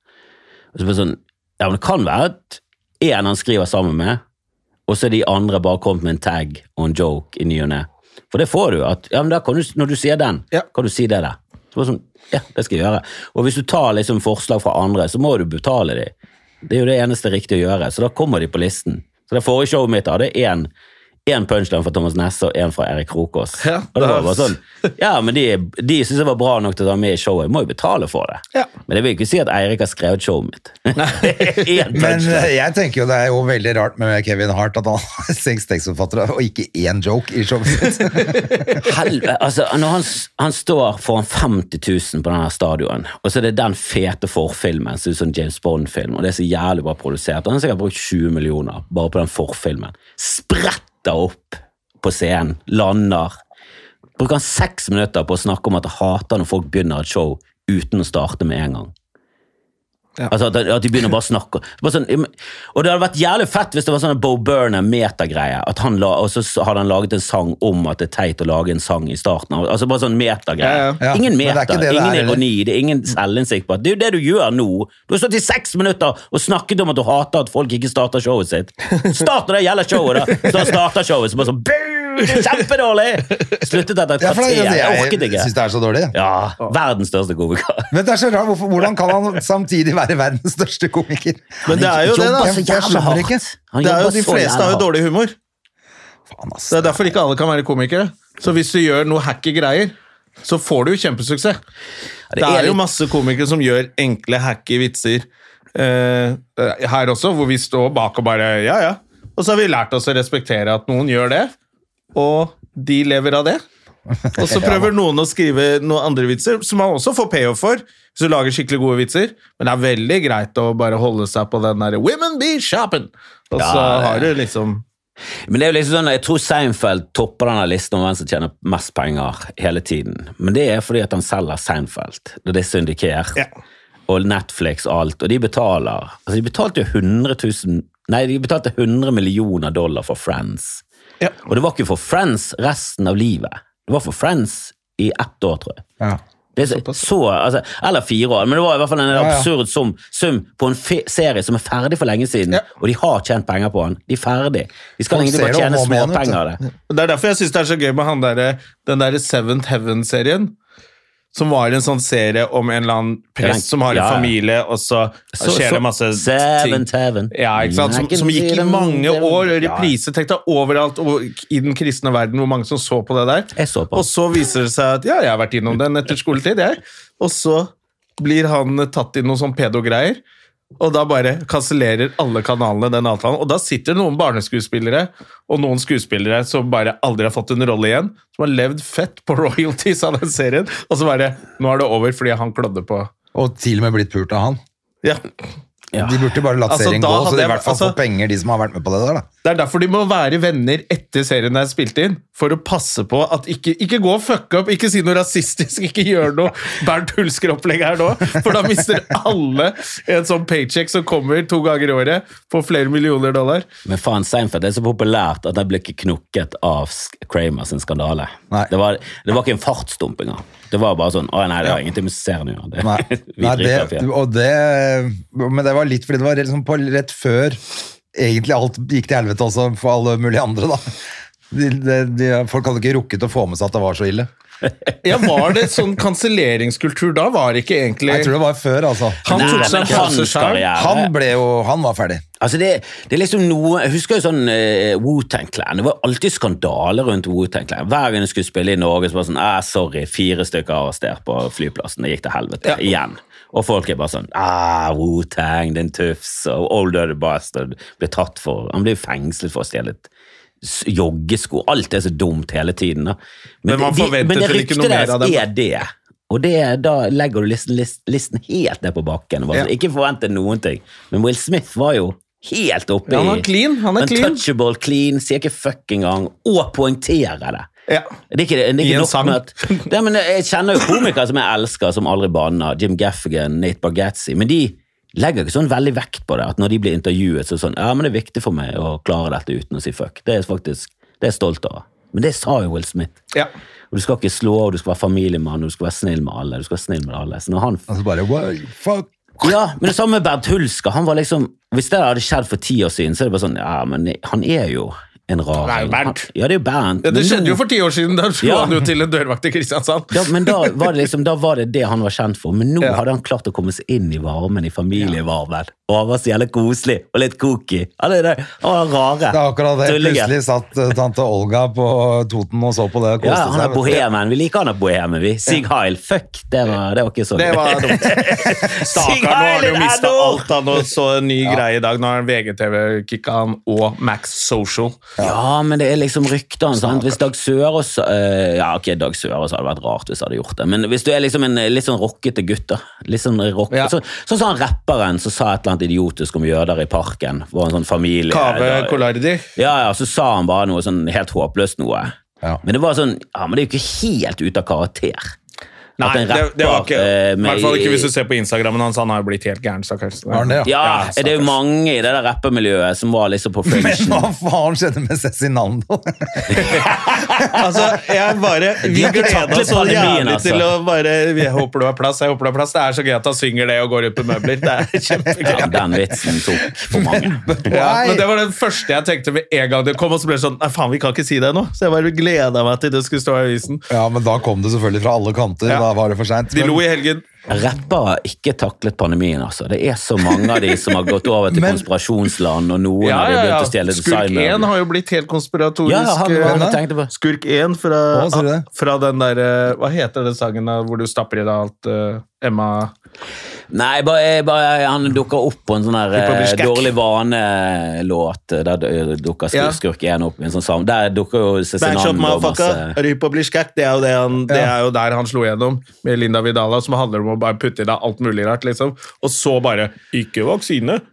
Og så ble det sånn, ja, men Det kan være at én han skriver sammen med, og så er de andre bare kommet med en tag og en joke i ny og ne. For det får du. at, ja, men du, Når du sier den, Ja. kan du si det der. Så bare sånn, ja, det skal jeg gjøre. Og hvis du tar liksom forslag fra andre, så må du betale dem. Det er jo det eneste riktige å gjøre, så da kommer de på listen. Så det forrige showet mitt hadde én én punchline fra Thomas Nesse og én fra Erik Krokås. Ja, og det var bare sånn, ja, men De, de syntes jeg var bra nok til å ta med i showet. Jeg må jo betale for det. Ja. Men det vil ikke si at Eirik har skrevet showet mitt. Nei, Men eh, jeg tenker jo det er jo veldig rart med Kevin Hart at han har seks tekstforfattere og ikke én joke i showet sitt. Helvete, altså Når han, han står foran 50 000 på denne stadion, og så er det den fete forfilmen, som er sånn James Bond-film, og det er så jævlig bra produsert, og han har sikkert brukt 20 millioner bare på den forfilmen. Spretter opp på scenen, lander. Bruker han seks minutter på å snakke om at han hater når folk begynner et show uten å starte med en gang. Altså at, at de begynner bare å snakke. Bare sånn, og det hadde vært jævlig fett hvis det var sånn Bo Burner-metagreie. At han la, og så hadde han laget en sang om at det er teit å lage en sang i starten. Altså bare sånn metagreie. Ja, ja. Ingen er meta, det det ingen ironi, det er ingen selvinnsikt på at det er jo det du gjør nå. Du har stått i seks minutter og snakket om at du hater at folk ikke starter showet sitt. Start når det gjelder showet, da! Så starter showet, så bare sånn kjempedårlig! Sluttet etter et kvarter. jeg, Jeg jeg, orket ikke. syns det er så dårlig. Ja, verdens største komiker. Men det er så rart, Hvordan kan han samtidig være verdens største komiker? Men det er jo det, da. Jeg- jeg skjønner ikke. Det er jo De fleste har jo dårlig humor. Det er derfor ikke alle kan være komikere. Så hvis du gjør noe hacky greier, så får du jo kjempesuksess. Det er jo masse komikere som gjør enkle, hacky vitser eh, her også, hvor vi står bak og bare Ja, ja. Og så har vi lært oss å respektere at noen gjør det, og de lever av det. Og så prøver noen å skrive noen andre vitser, som man også får payoff for. Hvis du lager skikkelig gode vitser. Men det er veldig greit å bare holde seg på den derre 'women be shopping'. Og så Ja, har du liksom Men det er jo liksom sånn, jeg tror Seinfeld topper denne listen om hvem som tjener mest penger hele tiden. Men det er fordi at han selger Seinfeld. Det er syndikert. Ja. Og Netflix og alt. Og de betaler altså De betalte jo 100 000 Nei, de betalte 100 millioner dollar for Friends. Ja. Og det var ikke for Friends resten av livet. Det var for Friends i ett år, tror jeg. Ja. Så, så, altså, eller fire år, men det var i hvert fall en ja. absurd sum, sum på en serie som er ferdig for lenge siden, Ja. og de har tjent penger på den. De er ferdig. De skal egentlig bare tjene småpenger av det. Det er derfor jeg syns det er så gøy med han der, den der Seventh Heaven-serien. Som var en sånn serie om en eller annen prest som har en Ja, ja. familie, og så, Så- skjer så- det masse seven, ting. Seven. Ja, ikke sant? Som, som gikk i mange år. Reprise tenk deg overalt og i den kristne verden hvor mange som så på det der. Jeg så på. Og så viser det seg at ja, jeg har vært innom den etter skoletid, jeg. Og så blir han tatt i noen sånn pedogreier. Og da bare kansellerer alle kanalene den avtalen. Og da sitter noen barneskuespillere og noen skuespillere som bare aldri har fått en rolle igjen, som har levd fett på royalties av den serien, og så bare Nå er det over fordi han klødde på Og til og med blitt pult av han. Ja. Ja. De burde bare latt Altså, serien gå, så de i hvert fall altså- får penger, de som har vært med på det der. da. Det er derfor de må være venner etter serien er spilt inn, for å passe på at ikke, ikke gå og fucke opp, ikke si noe rasistisk, ikke gjør noe Bernt Hulsker-opplegg her nå, for da mister alle en sånn paycheck som kommer to ganger i året på flere millioner dollar. Men faen, Seinfeld er så populært at det ble ikke knukket av Kramer sin skandale. Nei. Det var, det var ikke en fartsdump engang. Det var bare sånn Å nei, det har ingenting med serien å gjøre. Det- Nei, vi Nei driter i det, det. og det, men det var litt fordi det var liksom på rett før egentlig alt gikk til helvete også for alle mulige andre. da. De, de, de, folk hadde ikke rukket å få med seg at det var så ille. Ja, Var det sånn kanselleringskultur da? Var det ikke egentlig Jeg tror det var før, altså. Han Nei, tok seg en pause hans Han ble jo Han var ferdig. Altså det, det er liksom noe Jeg husker jo sånn uh, Wu-Tang-Clan. Det var alltid skandaler rundt Wu-Tang-Clan. Hver gang jeg skulle spille i Norge, så var det sånn ah, Sorry, fire stykker arrestert på flyplassen. Det gikk til helvete. Ja. Igjen. Og folk er bare sånn ah, Wu-Tang, din tufs. Og Old Dirty Bastard ble tatt for Han ble fengslet for å stjele et joggesko. Alt er så dumt hele tiden. Men man de- men det ryktet deres er det. Og det, da legger du listen, listen, listen helt ned på bakken. Ja. Ikke forvente noen ting. Men Will Smith var jo helt oppe Ja, han er clean, han er clean. Clean, sier ikke fuck engang, og poengterer det. Ja. Det er ikke, det er I en sang. at det, men Jeg kjenner jo komikere som jeg elsker, som aldri banner. Jim Gaffigan, Nate Bargatzy. Men de legger ikke sånn veldig vekt på det. At når de blir intervjuet, så er det sånn Ja, men det er viktig for meg å klare dette uten å si fuck. Det er faktisk det er jeg stolt av. Men det sa jo Will Smith. Ja. Og Du skal ikke slå, og du skal være familiemann, og du skal være snill med alle. du skal være snill med alle. Så når han Altså bare what, fuck. ja, men det samme med Bernt Hulsker. Han var liksom, hvis det hadde skjedd for ti år siden, så er det bare sånn Ja, men han er jo en rar Det er jo Bernt. Ja, det er jo Bernt. Ja, det skjedde jo for ti år siden. Da slo Ja. han jo til en dørvakt i Kristiansand. ja, men da var, det liksom, da var det det han var kjent for. Men nå Ja. hadde han klart å komme seg inn i varmen, i familievarmen. Og han var så jævlig koselig og litt kooky. Han er det- han var rare. Det er akkurat det. Tullige. Plutselig satt eh, tante Olga på Toten og så på det og Ja, han er seg. bohemen. Vi liker han er bohemen, vi. Sig Heil. Fuck, det var, det var ikke så Det var dumt. Stakkar, nå har han jo mista alt. Han og så en ny greie i dag. Nå har han VGTV-kicka han og Max Social. Ja, men det er liksom ryktene. sant? Hvis Dag Sørås uh, Ja, ok, Dag Sørås hadde vært rart hvis jeg hadde gjort det, men hvis du er liksom en litt sånn rockete gutt, da litt Sånn rock, Ja. så, sånn som han rapperen som sa et eller annet idiotisk om jøder i parken. Var en sånn familie Kave Kolardi. Ja, ja, så sa han bare noe sånn helt håpløst noe. Ja. Men det var sånn Ja, men det er jo ikke helt ute av karakter. Nei, At en det, det var ikke eh, I hvert fall ikke hvis du ser på Instagrammen hans. Han har jo blitt helt gæren, stakkars. Ja, Ja, Ja, det er jo mange i det der rappemiljøet som var liksom på Men hva faen skjedde med Cezinando? Altså, jeg bare Vi gleder oss så jævlig altså. til å bare Jeg håper du har plass, jeg håper du har plass. Det er så gøy at han synger det og går ut på møbler. Det er kjempegøy. Ja, den vitsen tok for mange. Ja, men Det var den første jeg tenkte med en gang det kom, og så ble det sånn Nei, faen, vi kan ikke si det nå. Så jeg bare gleda meg til det skulle stå i avisen. Ja, men da kom det selvfølgelig fra alle kanter. Ja. Da var det for seint. De lo i helgen. Rappere har ikke taklet pandemien, altså. Det er så mange av de som har gått over til Men- konspirasjonsland, og noen Ja, har begynt å stjele Skurk 1 har jo blitt helt konspiratorisk. Ja, han han, eh, tenkte på. Skurk 1 fra, Å, fra den der Hva heter den sangen da, hvor du stapper i deg alt uh, Emma Nei, bare, bare, han dukker opp på en sånn her Hiphop eh, dårlig vane-låt. Der dukka dukker Ja. skurk én opp en sånn. Der dukker jo Cezinando opp masse skækk? Det er jo, det han, det er jo der han slo gjennom med Linda Vidala, som handler om å bare putte i deg alt mulig rart, liksom. Og så bare Ikke vaksine!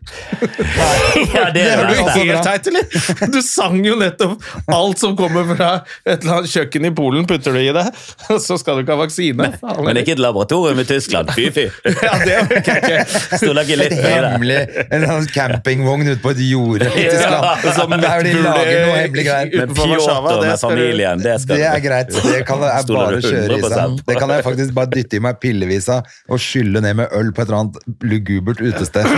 Ja, det Det er jo helt teit, eller? Du sang jo nettopp alt som kommer fra et eller annet kjøkken i Polen, putter du i deg, og så skal du ikke ha vaksine. Men det er ikke et laboratorium i Tyskland. Fy, fy. Ja, det orker jeg ikke. Stoler ikke Et litt på hemmelig, en sånn campingvogn ute på et jorde i Tyskland. Som Der de lager noe hemmelig greier. Med Pjotr med familien. Det, skal Det er greit. Det kan jeg bare kjøre i seg. Det kan jeg faktisk bare dytte i meg pillevis av og skylle ned med øl på et eller annet lugubert utested.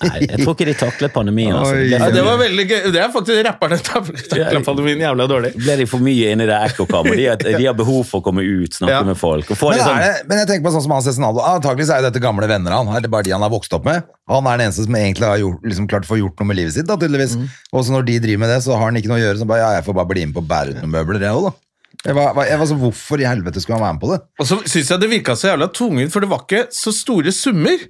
Nei, jeg tror ikke de taklet pandemien. Altså. Oi. Det Ja, det var veldig gøy. Det er faktisk rapperne takla pandemien jævla dårlig. ble de for mye inne i det ekkokammeret? De, de har behov for å komme ut, snakke Ja. med folk. Og få Men, er sånn, det, men jeg tenker på sånn som han Cezinando. Antakeligvis er jo dette gamle venner han. Er det bare de han har vokst opp med? Han er den eneste som egentlig har gjort, liksom klart å få gjort noe med livet sitt. da, tydeligvis. Og så når de driver med det, så har han ikke noe å gjøre. Så bare, ja, jeg får bare bli med på å bære ut noen møbler, jeg òg, da. Jeg var, jeg var så, hvorfor i helvete skulle han være med på det? Og så syns jeg det virka så jævla tungvint, for det var ikke så store summer.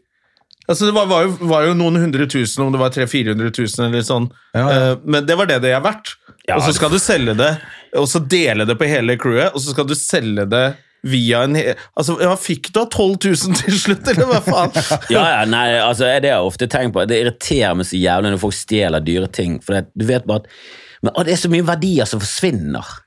Altså Det var, var, jo, var jo noen hundre tusen, om det var 300 000-400 000 eller sånn. Ja, ja. Eh, men det var det det er verdt. Ja, og så skal du selge det, og så dele det på hele crewet, og så skal du selge det via en Altså, ja, Fikk du av 12 000 til slutt, eller hva faen? ja, ja, nei, altså, det har jeg ofte tenkt på. Det irriterer meg så jævlig når folk stjeler dyre ting. For det, du vet bare at men, å, Det er så mye verdier som forsvinner.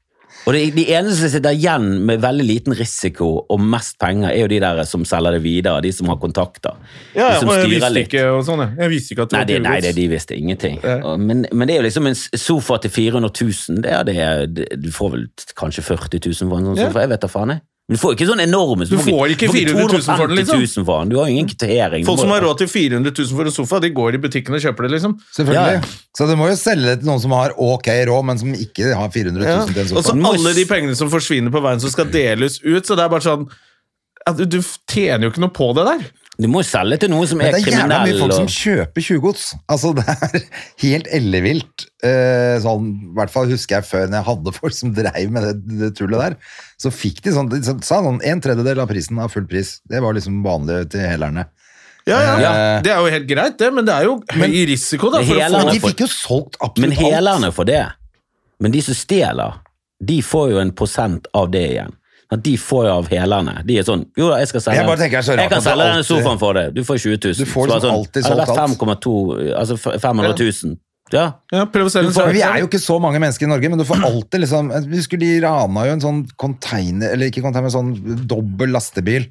Og det, De eneste som sitter igjen med veldig liten risiko og mest penger, er jo de der som selger det videre. De som har kontakter. Ja, de som jeg styrer visste litt. ikke og sånn, jeg. Jeg visste ikke at det Nei, var det, nei det, de visste ingenting. Men, men det er jo liksom en sofa til 400 000. Det er det, det, du får vel kanskje 40 000 for en sånn Ja. sofa. Jeg vet da faen, jeg. Du får ikke sånn enorme Du får ikke 400 000 for den, liksom. for den. Du har ingen kvittering. Folk som har råd til 400 000 for en sofa, de går i butikken og kjøper det, liksom. Selvfølgelig. Ja. Så du må jo selge det til noen som har ok råd, men som ikke har 400 000 Ja. til en sofa. Og så alle de pengene som forsvinner på veien som skal deles ut, så det er bare sånn du, du tjener jo ikke noe på det der. Du må jo selge til noen som er kriminell. det er jævla mye folk folk som kjøper tjuvgods. Altså, det er helt ellevilt. Eh, sånn, I hvert fall husker jeg før når jeg hadde folk som dreiv med det, det tullet der. Så fikk de sånn, de sa sånn en tredjedel av prisen av full pris. Det var liksom vanlig til helerne. Ja, ja, Ja. Det er jo helt greit, det, men det er jo høy risiko, da. For å få Men de fikk jo solgt men absolutt alt. helerne får det. Men de som stjeler, de får jo en prosent av det igjen. At De får jo av helerne. De er sånn Jo da, jeg skal selge Jeg bare tenker er så rart Jeg kan selge alltid... denne sofaen for deg. Du får 20 000. Du får liksom alltid solgt alt. 5,2 Altså f- 500 000. Ja. Ja, prøv å selge den. Vi er jo ikke så mange mennesker i Norge, men du får alltid liksom Vi husker de rana jo en sånn container, eller ikke container, men sånn dobbel lastebil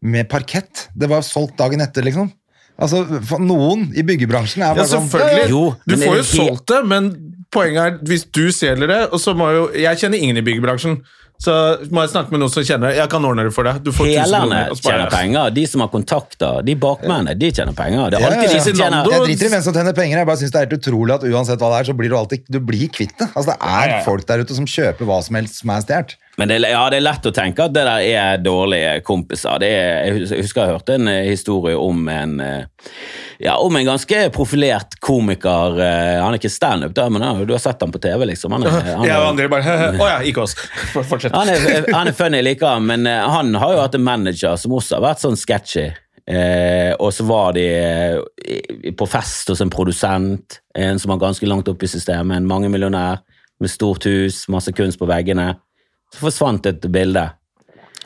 med parkett. Det var solgt dagen etter, liksom. Altså, for Noen i byggebransjen er Ja, bare sånn selvfølgelig. Jo, du får jo solgt det, men poenget er hvis du selger det, og så må jo Jeg kjenner ingen i byggebransjen, så må jeg snakke med noen som kjenner det. Jeg kan ordne det for deg. Du får 1000 Helerne kroner. og så bare- tjener penger. De som har kontakter, de bakmennene, de tjener penger. Det er Ja, alltid ja, de som tjener Jeg driter i hvem som tjener penger, jeg bare synes det er helt utrolig at uansett hva det er, så blir du alltid Du blir kvitt det. Altså, det er ja, ja. folk der ute som kjøper hva som helst som er stjålet. Men det, ja, det er lett å tenke at det der er dårlige kompiser. Det er, jeg hus- jeg husker jeg hørte en eh, historie om en eh, ja, om en ganske profilert komiker. eh, Han er ikke standup, men ja, du har sett ham på TV, liksom. Han er, han er, ja, andre bare Å ja, ikke oss. Fortsett. han er, han er funny, likevel, men han har jo hatt en manager som også har vært sånn sketchy. Eh, og så var de eh, på fest hos en produsent, en som var ganske langt oppe i systemet, en mangemillionær med stort hus, masse kunst på veggene. Så forsvant et bilde.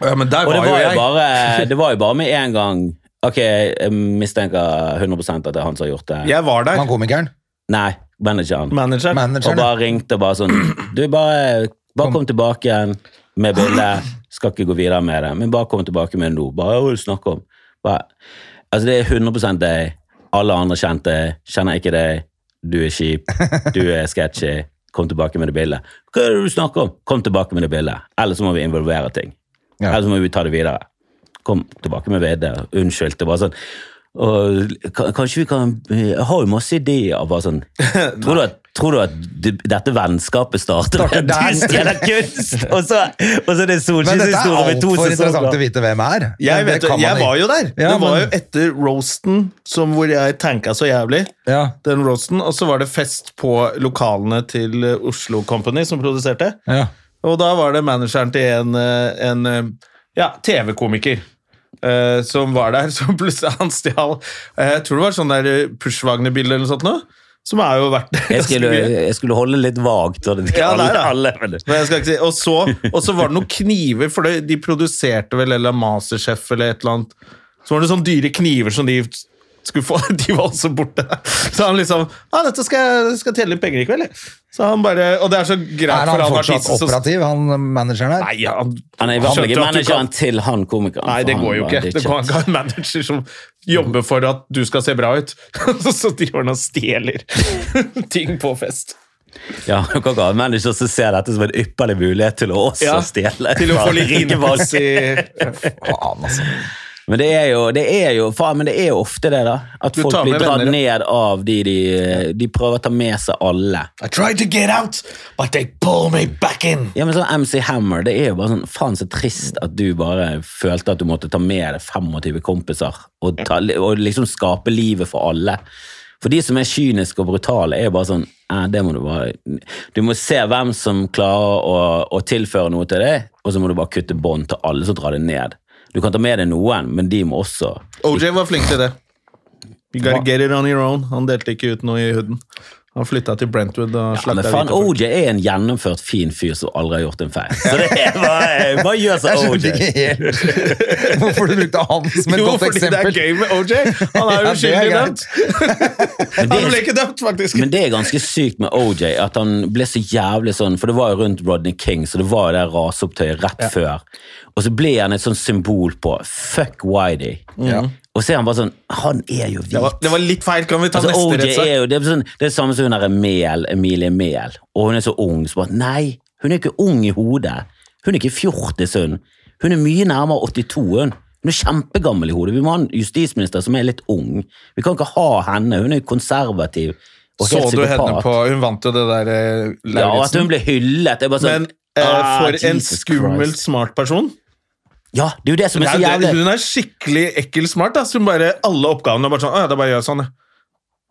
Ja, men der Og det var jo var jo jeg. bare, det var jo bare med en gang Ok, jeg mistenker 100 at det er han som har gjort det. Jeg var der. Han komikeren. Nei, manageren. Manageren. Og bare ringte og bare sånn Du, bare, bare kom tilbake igjen. med bildet. Skal ikke gå videre med det, men bare kom tilbake med det nå. Bare hva du snakker om. Bare, altså Det er 100 deg. Alle andre kjente. Kjenner ikke deg. Du er kjip. Du er sketchy. Kom tilbake med det bildet. Hva er det du snakker om? Kom tilbake med det bildet. Ellers så må vi involvere ting. Ja. Ellers så må vi ta det videre. Kom tilbake med VD. Unnskyld. Det var sånn og, Kanskje vi kan Jeg har jo masse ideer. Bare sånn. Tror du at, tror du at du- dette vennskapet starter med at du stjeler kunst? Og så, og så er det Men dette er solskinnshistorie med to altfor interessant å vite hvem er. Jeg, Men vet, jeg var jo der. Ja, det var men- jo etter roasten som hvor jeg tanka så jævlig. Ja, Den roasten, Og så var det fest på lokalene til Oslo Company som produserte. ja. Og da var det manageren til en, eh, en eh, ja, TV-komiker eh, som var der. Som plutselig han stjal eh, Jeg tror det var sånn der Pushwagner-bilde eller noe sånt nå. Som er jo verdt Jeg skulle, jeg skulle holde litt vagt. Og Ja, si. Og så, og så var det noen kniver, for det, de produserte vel eller Masterchef eller et eller annet. Så var det sånne dyre kniver som de skulle få. De var også borte. Så han liksom Ja, dette skal jeg tjene litt penger i kveld, jeg. Så han bare, Og det er så greit Er for han han fortsatt artisten operativ, han manageren her? Nei, han, Han er i hvert fall ikke manageren til han komikeren. Nei, det går jo ikke. Det kan går ikke en manager som jobber for at du skal se bra ut. Så driver han og stjeler ting på fest. Ja, du kan ikke ha en manager som ser dette som en ypperlig mulighet til å også Ja, stjele. Til å få litt innpass i Faen, altså. Men det er jo, det er jo, faen, men det er jo ofte det, da. At folk blir dratt venner, ned av de de De prøver å ta med seg alle. I tried to get out, but they pull me back in. Ja, men sånn MC Hammer, det er jo bare sånn Faen, så trist at du bare følte at du måtte ta med deg 25 kompiser og, ta, og liksom skape livet for alle. For de som er kyniske og brutale, er jo bare sånn det må Du bare Du må se hvem som klarer å, å tilføre noe til deg, og så må du bare kutte bånd til alle som drar det ned. Du kan ta med deg noen, men de må også OJ var flink til det. You gotta get it on your own. Han delte ikke ut noe i hooden. Han flytta til Brentwood og ja, slakta men. OJ er en gjennomført fin fyr som aldri har gjort en feil. Så det er bare, bare gjør som OJ. hvorfor du brukte han som et Jo, godt fordi det er gøy med OJ. Han er jo greit. dømt. Han ble ikke dømt, faktisk. Men det er ganske sykt med OJ, at han ble så jævlig sånn For det var jo rundt Rodney King, så det var jo det raseopptøyet rett før. Og så ble han et sånn symbol på fuck Whitey. Og så er han bare sånn Han er jo hvit. det, var, det var litt feil. Kan vi ta Altså, neste OJ rettssak? er jo det er, sånn, det er samme som hun der Mel, Emilie Mehl, og hun er så ung. Så bare, nei, hun er ikke ung i hodet. Hun er ikke fjortis, hun. Hun er mye nærmere 82. Hun Hun er kjempegammel i hodet. Vi må ha en justisminister som er litt ung. Vi kan ikke ha henne. Hun er konservativ og Så du henne på Hun vant jo det der Lauritzen. Ja, at hun ble hyllet. Sånn, Men eh, ah, for en Jesus skummelt Christ. smart person. Ja, det er jo det som er så jævlig. hun er skikkelig ekkel smart. Da. Alle oppgavene er bare sånn Å ja, det er bare å gjøre sånn, ja.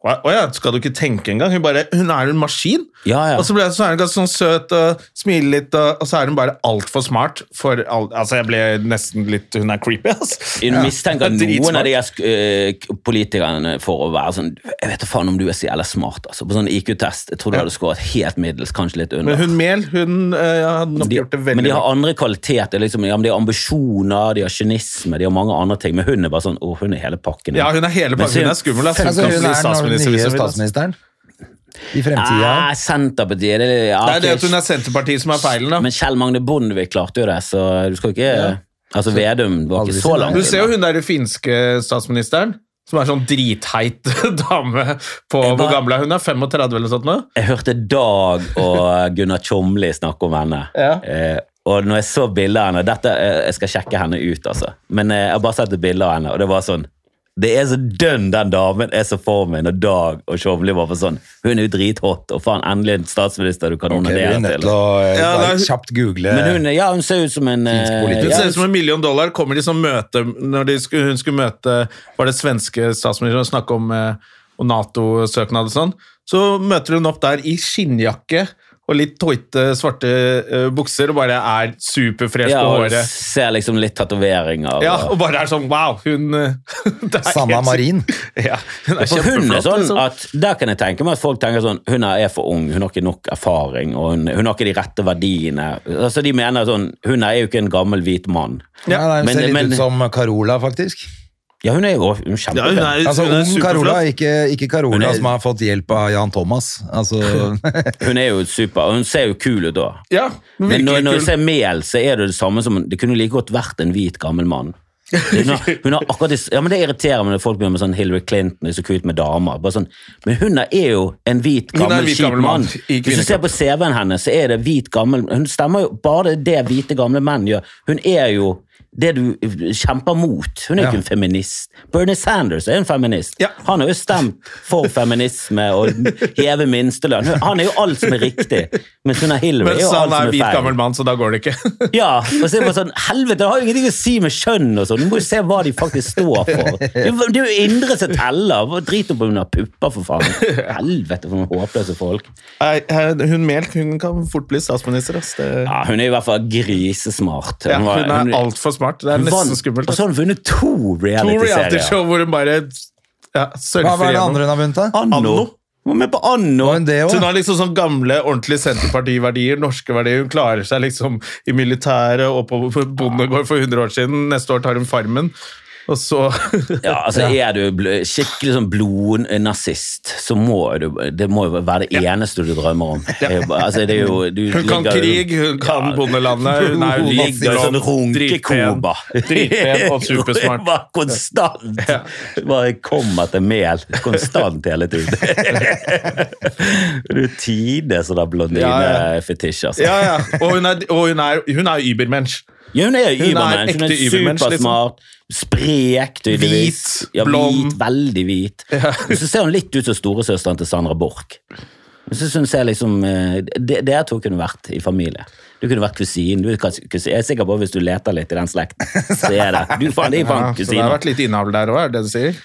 Å ja, skal du ikke tenke engang? Hun, bare, hun er en maskin. Ja, ja. Og så, ble, så er hun ganske sånn søt og smiler litt, og, og så er hun bare altfor smart. For all, altså, jeg ble nesten litt Hun er creepy, altså. Jeg mistenker Ja, noen av de uh, politikerne for å være sånn Jeg vet da faen om du er så jævla smart. Altså. På sånn IQ-test jeg tror du Ja. hadde skåret helt middels, kanskje litt under. Men hun Mehl hun uh, hadde nok de, gjort det veldig men de har andre kvaliteter. Liksom, ja, men de har ambisjoner, de har kynisme, de har mange andre ting. Men hun er bare sånn Å, hun er hele pakken. Ja, hun er hele pakken. Hun er skummel. Altså. Altså, hun er den statsminister nye statsministeren i fremtida. Nei, Senterpartiet det, ja, Det er det at hun er Senterpartiet som er feilen. da. Men Kjell Magne Bondevik klarte jo det, så du skal ikke Altså, Vedum var ikke så langt Du ser jo hun der finske statsministeren, som er sånn dritheit dame på bare, Hvor gammel er hun? er 35 eller sånt nå? Jeg hørte Dag og Gunnar Tjomli snakke om henne. Ja. Eh, og når jeg så bildet av henne dette, eh, Jeg skal sjekke henne ut, altså. Men eh, jeg har bare sett et bilde av henne, og det var sånn Det er så dønn den damen er så for meg når Dag og Tjomli var på sånn. Hun er jo drithot, og faen, endelig en statsminister du kan er onanere nødt til. å eh, Ja, da, kjapt google Men hun, ja, hun ser ut som en eh, Hun ja, ser ut som en million dollar. Kommer de som møte Når de skulle, hun skulle møte Var det svenske statsministeren og snakke om, eh, om Nato-søknad og sånn, så møter hun opp der i skinnjakke og litt tøyte svarte uh, bukser og bare er superfresh ja, på håret. ser liksom litt tatoveringer. Ja, og- bare er sånn wow, hun eh, Sanna Marin. Ja, hun er For hun er sånn liksom. at Der kan jeg tenke meg at folk tenker sånn Hun er for ung, hun har ikke nok erfaring, og hun, hun har ikke de rette verdiene. Altså De mener sånn Hun er jo ikke en gammel hvit mann. Ja, Ja, nei, hun men- ser litt men- ut som Carola, faktisk. Ja, hun er jo er Ja, hun er, Altså, hun er ung Carola, ikke, ikke Carola er- som har fått hjelp av Jan Thomas. Altså, Hun er jo super, og hun ser jo kul ut da. Ja, Men når, når du ser Mel, så er det det samme som Det kunne like godt vært en hvit, gammel mann. Hun har, hun har akkurat det, ja, men Det irriterer meg når folk begynner med sånn Hillary Clinton er så kult med damer. Bare sånn, men hun er jo en hvit, gammel, hvit, kjip mann. Hvis du ser på CV-en hennes, så er det hvit, gammel Hun stemmer jo bare det hvite, gamle menn gjør. Hun er jo det du kjemper mot. Hun er jo ikke en feminist. Bernie Sanders er en feminist. Ja. Han har jo stemt for feminisme og heve minstelønn. Han er jo alt som er riktig, mens hun er Hillary. Mens han er er hvit, gammel mann, så da går det ikke. Ja, og så er det sånn, helvete, det har jo ingenting å si med kjønn og sånn. Du må jo se hva de faktisk står for. Det er jo- indre som teller. Drit om hun har pupper, for faen. Helvete, for noen håpløse folk. Hun Melk hun kan fort bli statsminister. Altså. Ja, hun er i hvert fall grisesmart. Hun, var- hun er altfor smart. Det er nesten skummelt. Og så har hun vunnet to To reality-serier. hvor hun bare ja, hva var det andre hun har vunnet? Anno. Anno. Hun var med på Anno. Hun det Så hun har liksom sånn gamle, ordentlige Senterpartiverdier, norske verdier. Hun klarer seg liksom i militæret og på på bondegård for 100 år siden. Neste år tar hun Farmen. Og så Ja, altså Er du skikkelig sånn blodnazist, så må du Det må jo være det eneste du drømmer om. Altså, det er jo, du Hun kan ligger krig, hun kan Ja. bondelandet. Hun er ligger sånn runkekoba. dritpen og supersmart. Bare konstant. Bare kommer til mel konstant hele tiden. Du tidenes sånn Ja, ja. blondinefetisj, altså. Ja, ja. Og hun er, og hun er, hun er übermensch. Ja, hun er er übermensch. Hun er supersmart, liksom. sprek, tydeligvis. Hvit, ja, blond. Hvit, veldig hvit. Ja. så ser hun litt ut som storesøsteren til Sandra Borch. Jeg synes hun ser liksom det, de- Dere to kunne vært i familie. Du kunne vært kusin. Du er kusin. Jeg er sikker på at hvis du leter litt i den slekten, så er det Du faen, det er Ja, faen så det har vært litt innavl der òg, er det det du sier?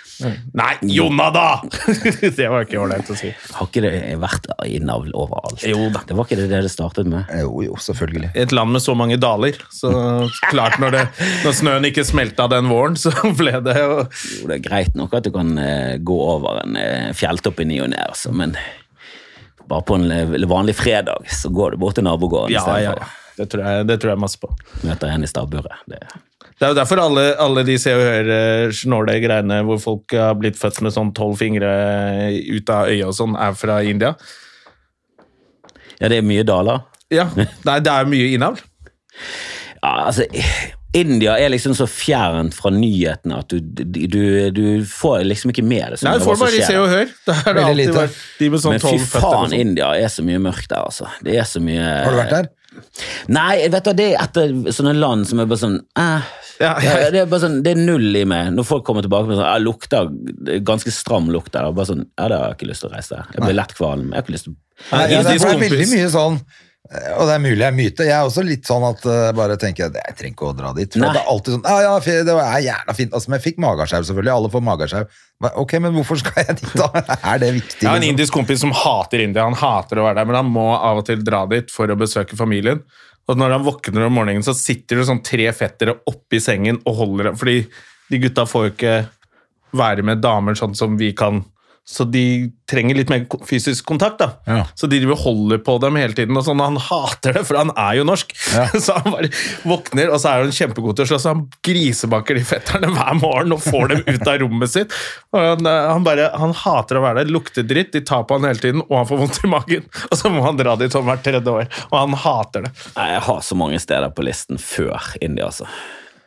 Nei, Jonna, da! det var ikke ålreit å si. Har ikke det vært innavl overalt? Jo da. Det var ikke det det startet med. Jo, jo, selvfølgelig. I et land med så mange daler. Så klart, når, det, når snøen ikke smelta den våren, så ble det jo Jo, det er greit nok at du kan eh, gå over en eh, fjelltopp i ny og ne, altså, men bare på en eh, vanlig fredag så går du bort til nabogården Ja, ja, ja. Det tror jeg, det tror jeg masse på. Møter en i stabburet. Det, Det er jo derfor alle, alle de Se og Hør snåle greiene hvor folk har blitt født med sånn tolv fingre ut av øyet og sånn, er fra India. ja, det er mye daler. Ja, Nei, det er mye innavl. Ja, altså, India er liksom så fjernt fra nyhetene at du, du, du får liksom ikke med det. Nei, du får det bare. Se og Hør. Det er det alltid lite. de med sånn Men fy føtter. og faen, sånn. India er så mye mørkt der, altså. Det er så mye Har du vært der? Nei, vet du, det er etter sånne land som er bare sånn eh, Ja, ja, det, er bare sånn, det er null i meg. Når folk kommer tilbake med sånn jeg lukter, er ganske stram lukt der. Bare sånn, ja, det har jeg ikke lyst til å reise. Jeg blir lett kvalm. Jeg har ikke lyst til Nei, Nei, ja, det er veldig mye sånn og det er mulig jeg er myte. Jeg er også litt sånn at uh, bare tenker jeg, trenger ikke å dra dit. For Nei. det er alltid sånn, ja, ja, det er jævla fint. Altså, men jeg fikk magesjau selvfølgelig. Alle får magesjau. Ok, men hvorfor skal jeg dit da? Er det viktig? Jeg har en liksom? indisk kompis som hater India. Han hater å være der, men han må av og til dra dit for å besøke familien. Og når han våkner om morgenen, så sitter det sånn tre fettere oppi sengen og holder ham. Fordi de gutta får jo ikke være med damer sånn som vi kan. Så de trenger litt mer fysisk kontakt. da. Ja. Så de holder på dem hele tiden. og sånn, Han hater det, for han er jo norsk. Så han bare våkner, og så er han kjempegod til å slåss. så Han grisebakker de fetterne hver morgen og får dem ut av rommet sitt. Og han, eh, han, bare, han hater å være der, lukter dritt, de tar på han hele tiden, og han får vondt i magen. Og så må han dra dit sånn hvert tredje år. Og han hater det. Nei, Jeg har så mange steder på listen før India, altså.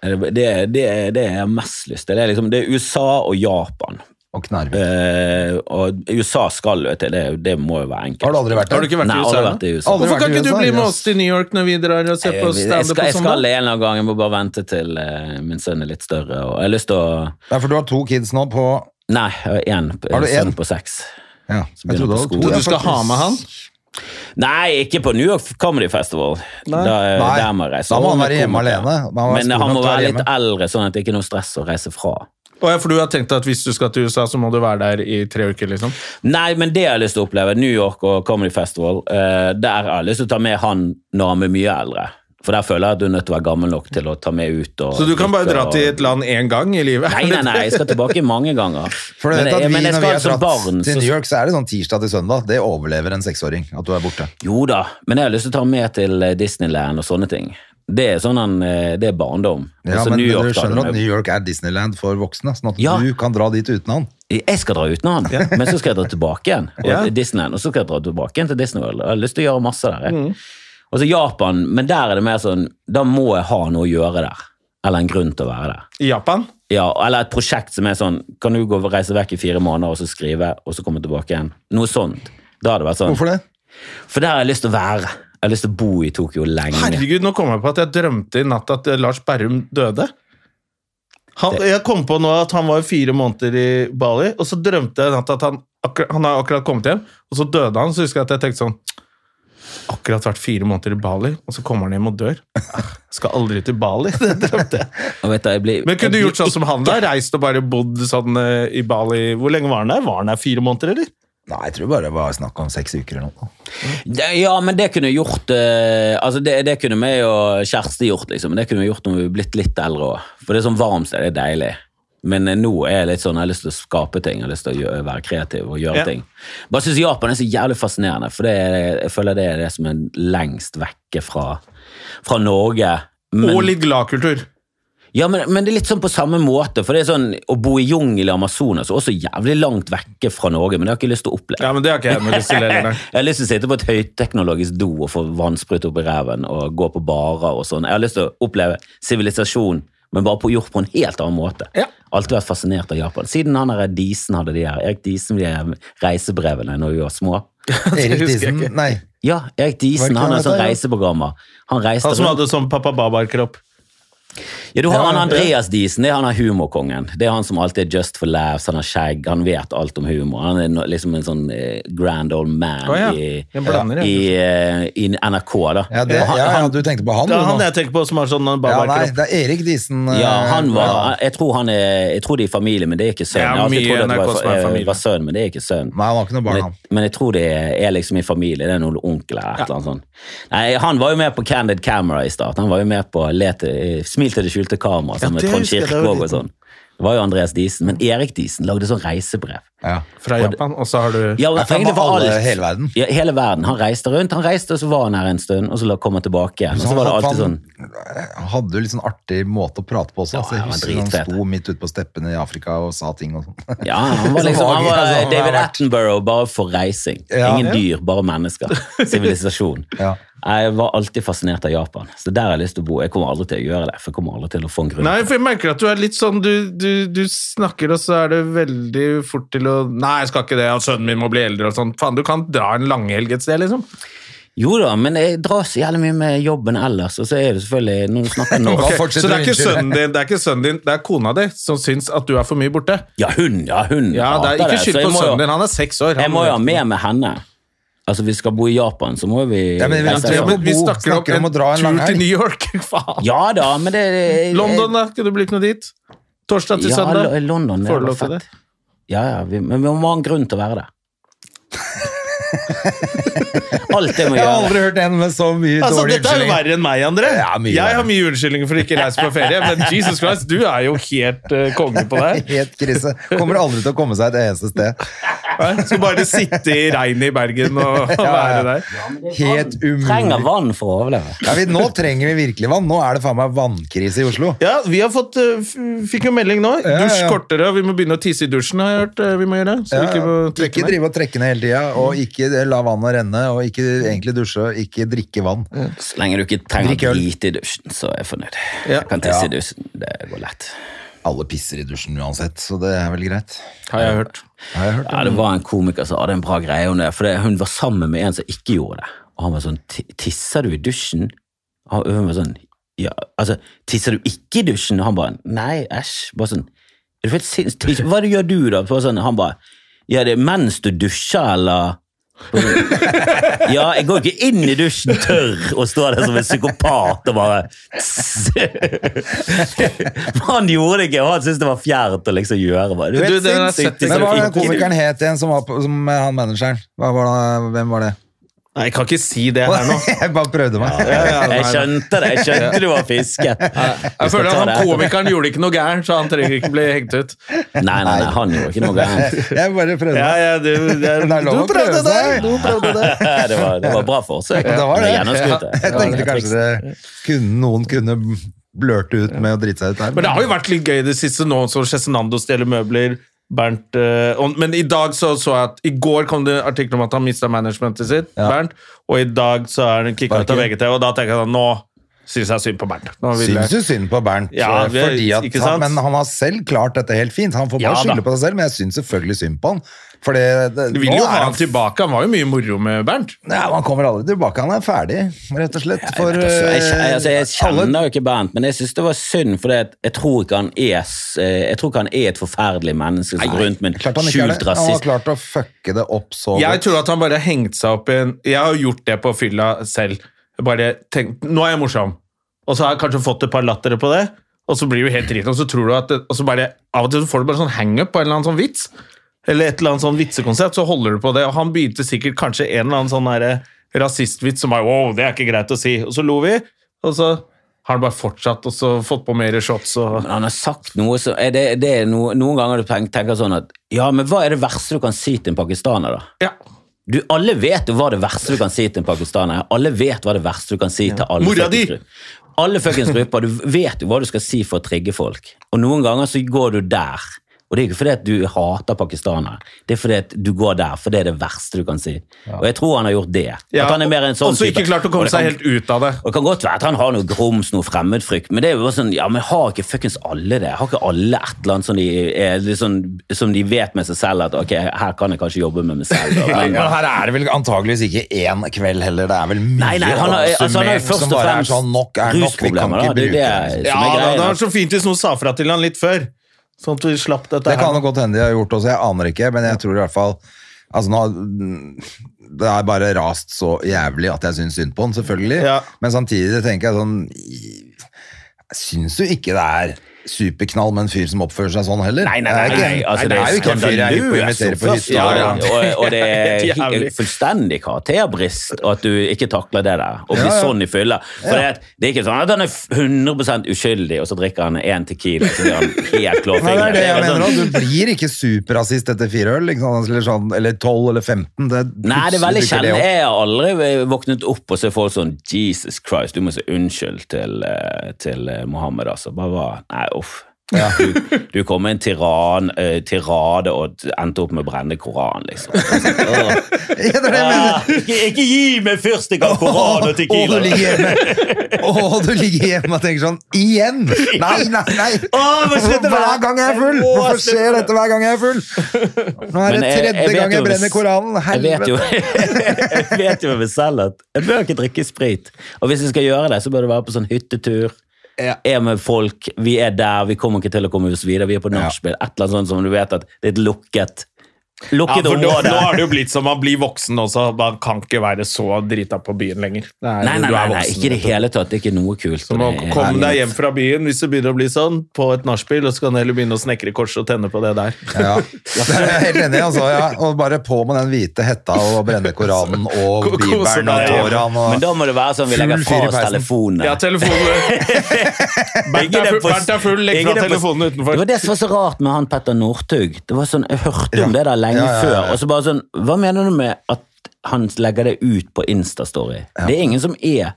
Det, det, det, det er jeg mest lyst til. Det er, liksom, det er USA og Japan. Og Knarvik. Eh, og USA skal jo til, det, det må jo være enkelt. Har du aldri vært der? Har du ikke vært Nei, i aldri USA? vært i USA. Aldri Hvorfor kan ikke du bli med oss til New York når vi drar og ser på Jeg, jeg, standup på jeg skal en eller annen gang, jeg må bare vente til eh, min sønn er litt større. Og jeg har lyst til å Ja, for du har to kids nå på Nei, én sønn på seks. Ja, jeg trodde på det var to. Så du skal ha med han? Nei, ikke på New York Comedy Festival. Da, Nei, der må jeg reise. da må han være hjemme alene. Han være Men han må være litt hjemme. eldre, sånn at det ikke er noe stress å reise fra. For du har tenkt at hvis du skal til USA, så må du være der i tre uker, liksom? Nei, men det jeg har lyst til å oppleve, New York og Comedy Festival, eh, der har jeg lyst til å ta med han når han er mye eldre. For der føler jeg at du er nødt til å være gammel nok til å ta med ut. Og Så du kan bare dra og- til et land én gang i livet? Nei, nei, nei, jeg skal tilbake mange ganger. For men, at jeg, vi, men jeg når vi skal har dratt barn til New York, så er det sånn tirsdag til søndag. Det overlever en seksåring, at du er borte. Jo da, men jeg har lyst til å ta med til eh, Disneyland og sånne ting. Det er sånn eh, det er barndom. Ja, Altså, men, New men du skjønner at New York er Disneyland for voksne, sånn at Ja. du kan dra dit uten han. Jeg skal dra uten han, men så skal jeg dra tilbake igjen og, Ja. til Disneyland, og så skal jeg dra tilbake igjen til Disney World. Jeg har lyst til å gjøre masse der. Jeg. Mm. Og så Japan, men der er det mer sånn, da må jeg ha noe å gjøre der. Eller en grunn til å være der. I Japan? Ja, eller et prosjekt som er sånn, kan du gå og reise vekk i fire måneder og så skrive, og så komme tilbake igjen. Noe sånt. Da hadde det vært sånn. Hvorfor det? For der har jeg lyst til å være. Jeg har lyst til å bo i Tokyo lenge. Herregud, nå kom jeg på at jeg drømte i natt at Lars Berrum døde. Han, jeg kom på nå at han var fire måneder i Bali, og så drømte jeg i natt at han, akkur han har akkurat kommet hjem, og så døde han. Så husker jeg at jeg tenkte sånn Akkurat vært fire måneder i Bali, og så kommer han hjem og dør. Jeg Skal aldri til Bali. Det drømte jeg. Blir, Men kunne du gjort sånn som han der? Reist og bare bodd sånn eh, i Bali Hvor lenge var han der? Var han der fire måneder, eller? Nei, jeg tror bare det var snakk om seks uker eller noe. Det- Ja, men det kunne gjort eh, Altså det, det kunne vi og Kjersti gjort, liksom. Det kunne vi gjort når vi er blitt litt eldre òg. For det er sånn varmt sted, det er deilig. Men eh, nå er jeg litt sånn, jeg har lyst til å skape ting, jeg har lyst til å være kreativ og gjøre Ja. ting. Bare synes Japan er så jævlig fascinerende, for det er, jeg føler det er det som er lengst vekke fra, fra Norge. Men, Og litt gladkultur. ja, men, men det er litt sånn på samme måte, for det er sånn å bo i jungel i Amazonas er også jævlig langt vekke fra Norge, men det har jeg ikke lyst til å oppleve. Ja, men det har ikke jeg med lyst til. Jeg har lyst til å sitte på et høyteknologisk do og få vannsprut opp i ræven og gå på barer og sånn. Jeg har lyst til å oppleve sivilisasjon, men bare på, gjort på en helt annen måte. Ja. Alltid vært fascinert av Japan. Siden han der Disen hadde de her, Erik Disen, de her reisebrevene når vi var små. Erik ikke. nei. Ja, Erik er Disen, han han er sånn reiseprogrammer. Han Han som rundt. hadde sånn Pappa Babar-kropp. Ja, du har han. Andreas Diesen, det er han er humorkongen. Det er han som alltid er just for laughs, han har skjegg, han vet alt om humor. Han er no- liksom en sånn eh, grand old man oh, ja, i, blander, i, jeg. eh, i NRK, da. Ja, det, han- ja, ja, du tenkte på han, Det er han jeg tenker på som har sånn Ja, nei, det er Erik Diesen. eh, Ja, han var, jeg tror han er, jeg tror de er familie, men det er ikke sønn. Det Jeg har alltid trodd at det var, var sønn, men det er ikke sønn. Nei, han har ikke noe barn, Men han. men jeg tror det er liksom i familie. Det er noen onkler eller et eller annet sånt. Nei, Han var jo med på Candid Camera i start. Han var jo med på Lete, Smil til det skjulte kamera ja, med Trond Kirkevåg og sånn. Det var jo Andreas Diesen, men Erik Diesen lagde sånn reisebrev. Ja. Fra Japan. Og så har du Ja, for egentlig var for alle- alt. hele verden. Ja, hele verden. Han reiste rundt, han reiste, og så var han her en stund, og så kom han tilbake igjen. Og så var det alltid sånn Han hadde jo litt sånn artig måte å prate på også. Ja, altså, jeg han husker han han sto midt ute på steppene i Afrika og sa ting og sånn. Ja, han var liksom han var- David Attenborough bare for reising. Ingen dyr, bare mennesker. Sivilisasjon. Ja. Jeg var alltid fascinert av Japan, så der har jeg lyst til å bo. Jeg kommer aldri til å gjøre det, for jeg kommer aldri til å få en grunn. Nei, for jeg merker at du er litt sånn Du, du, du snakker, og så er det veldig fort til å Nei, jeg skal ikke det, og sønnen min må bli eldre og sånn. Faen, du kan dra en langhelg et sted, liksom. Jo da, men jeg drar så jævlig mye med jobben ellers, og så er det selvfølgelig noen snakker norsk Ok. Ok, Så det er ikke sønnen din, det er ikke sønnen din, det er kona di som syns at du er for mye borte. Ja, hun, ja, hun Ja, det er Ikke skyld på sønnen din, han er seks år. Jeg må jo ha med meg henne. Altså, vi skal bo i Japan, så må vi Ja, men vi- men vi Bo snakker snakker om en å dra en tur til New York. Faen. Ja da, men det London, da? Kunne du blitt med dit? Torsdag til ja, søndag? Ja, London, det Får du lov til fett. Ja, ja, vi, men vi må ha en grunn til å være der. Alt det må Jeg har aldri hørt en med så mye Altså, dårlige Dette er jo verre enn meg, André. Ja, mye jeg har mye unnskyldninger for å ikke reise på ferie, men Jesus Christ, du er jo helt uh, konge på det. Helt krise. Kommer aldri til å komme seg et eneste sted. Skal bare sitte i regnet i Bergen og, være der. Helt Trenger vann for å overleve. Ja, vi, nå trenger vi virkelig vann. Nå er det faen meg vannkrise i Oslo. Ja, vi har fått, eh, fikk jo melding nå. Dusj kortere, og vi må begynne å tisse i dusjen, har jeg hørt eh, vi må gjøre. Så vi ikke må ikke drive og trekke ned hele tida, og ikke la vannet renne, og ikke egentlig dusje, ikke drikke vann. Så lenge du ikke trenger å drite i dusjen, så er jeg fornøyd. Jeg kan tisse i dusjen, det går lett. Alle pisser i dusjen uansett, så det er vel greit. Har jeg hørt. Ja, det var en komiker som hadde en bra greie om det, for det, hun var sammen med en som ikke gjorde det. Og han var sånn, tisser du i dusjen? Og hun var sånn, ja, altså, tisser du ikke i dusjen? Og han bare, nei, æsj, bare sånn, er du helt sinnssyk? Hva gjør du da? Sånn, han bare, ja, det er mens du dusjer, eller? Bare Ja, jeg går ikke inn i dusjen tørr og står der som en psykopat og bare Han gjorde det ikke, og han syntes det var fjernt å liksom gjøre det. Du Du, den Men hva var den komikeren het igjen som var på, som han manageren? Hva var det, hvem var det? Nei, jeg kan ikke si det her nå. Jeg bare prøvde meg. Ja, ja, ja, Jeg skjønte det. Jeg skjønte du var fisket. Jeg føler at han komikeren gjorde ikke noe gærent, så han trenger ikke bli hengt ut. Nei, nei, nei, han gjorde ikke noe gærent. Jeg bare prøvde Ja, meg. ja, du, lov du å prøve prøvde det! seg. Du prøvde det. Det var, det var bra forsøk. Det var det. Jeg tenkte kanskje det kunne, noen kunne blørte ut med å drite seg ut der. Men det har jo vært litt gøy det siste nå, som Cezinando stjeler møbler. Bernt, eh, og, men i dag så, så jeg at I går kom det artikkel om at han mista managementet sitt, Ja. Bernt, og i dag så er han kicka ut av VGT, og da tenker jeg sånn Nå syns jeg synd på Bernt. Syns du synd på Bernt, Ja, fordi at ikke han, men han har selv klart dette helt fint. Han får bare Ja, skylde på seg selv, men jeg syns selvfølgelig synd på han. For det, det, Du vil jo ha han tilbake. Han var jo mye moro med Bernt. Ja, Han kommer aldri tilbake. Han er ferdig, rett og slett. For Altså, jeg, jeg, altså, jeg eh, kjenner jo ikke Bernt, men jeg syns det var synd, for jeg tror ikke han er eh, Jeg tror ikke han er et forferdelig menneske som går rundt med en han skjult rasist. Han har klart å fucke det opp så Jeg tror at han bare har hengt seg opp i en Jeg har gjort det på fylla selv. Bare tenkt, Nå er jeg morsom. Og så har jeg kanskje fått et par lattere på det, og så blir du helt driten, og så tror du at det, og så bare, Av og til så får du bare sånn hangup på en eller annen sånn vits. Eller et eller annet sånn vitsekonsept, så holder du på det. Og han begynte sikkert kanskje en eller annen sånn derre rasistvits som bare Wow, det er ikke greit å si. Og så lo vi, og så har han bare fortsatt og så fått på mer shots og han har sagt noe så er det, det er noe, Noen ganger du tenker, tenker sånn at Ja, men hva er det verste du kan si til en pakistaner, da? Ja. Du, alle vet hva det verste du kan si til en pakistaner er. Alle vet hva det verste du kan si til alle Mora di! Alle fuckings grupper. Du vet jo hva du skal si for å trigge folk. Og noen ganger så går du der. Og det er ikke fordi at du hater pakistanere, det er fordi at du går der, for det er det verste du kan si. Og jeg tror han har gjort det. Ja, at han er mer en sånn så ikke klart å komme kan- seg helt ut av det. og Det kan godt være at han har noe grums, noe fremmedfrykt, men det er jo sånn, ja, men har ikke fuckings alle det? Har ikke alle et eller annet som de, er, sånn, som de vet med seg selv at ok, her kan jeg kanskje jobbe med meg selv? Da, men, her er det vel antageligvis ikke én kveld heller, det er vel mye Nei, nei, han har- altså, han har først som og bare er fremst sånn nok er nok, vi kan ikke er bruke det. Ja, det, er da, det, det var så fint hvis noen sa fra til han litt før. Sånn at vi slapp dette Det kan her. jo godt hende de har gjort også, jeg aner ikke, men jeg tror i hvert fall Altså nå, Det er bare rast så jævlig at jeg syns synd på han, selvfølgelig. Ja. Men samtidig tenker jeg sånn Jeg syns jo ikke det er superknall med en fyr som oppfører seg sånn heller. Nei, nei, nei, nei, altså, det er jo ikke en fyr jeg er på å invitere på hytta. Ja, ja. og- Og, det er fullstendig karakterbrist at du ikke takler det der, og blir Ja, sånn i fylla. For det, det er ikke sånn at han er 100% uskyldig, og så drikker han én Tequila, så blir han helt klåfingret. det det jeg mener sånn- Du blir ikke superrasist etter fire øl, eller, sånn, eller 12 eller 15. Det, Nei, det er veldig opp. Jeg har aldri våknet opp og så folk sånn Jesus Christ, du må si unnskyld til, eh, til eh, Mohammed, altså. Bare? Nei, uff. Du, du kom med en tiran, uh, tirade og endte opp med å brenne Koranen, liksom. Ja, jeg. Ah, ikke, ikke gi meg fyrstikk av Koran og Å, du ligger hjemme Å, du ligger hjemme og tenker sånn Igjen! Nei, nei, nei! Å, men slutt med det. hver gang jeg er full! Hvorfor skjer dette hver gang jeg er full? Nå er det det jeg- jeg tredje gang jeg brenner Koranen. Jeg vet jo Helvete! jeg vet jo med meg selv at jeg bør ikke drikke sprit. Og hvis jeg skal gjøre det, så bør det være på sånn hyttetur. Ja. Er med folk, vi er der, vi kommer ikke til å komme oss videre, vi er på nachspiel. Et eller annet sånt som du vet at det er et lukket Ja, for nå, nå har det jo blitt som man blir voksen også. Man kan ikke være så drita på byen lenger. Er- Nei, nei, nei, nei, voksen, ikke i det hele tatt. Det er ikke noe kult. Så må komme deg hjem fra byen hvis det begynner å bli sånn, på et nachspiel, og så kan du heller begynne å snekre kors og tenne på det der. Ja, det er helt enig. Altså, ja. Og bare på med den hvite hetta og brenne Koranen og Bibelen og Toraen. Og... Men da må det være sånn vi legger fra oss telefonene. Ja, telefonene. Bernt er full, legg fra telefonene utenfor. Det var det som var så rart med han Petter Northug. Det var sånn, Jeg hørte om Ja. det der lenge Ja. før. Og så bare sånn, Hva mener du med at han legger det ut på Instastory? Det er ingen som er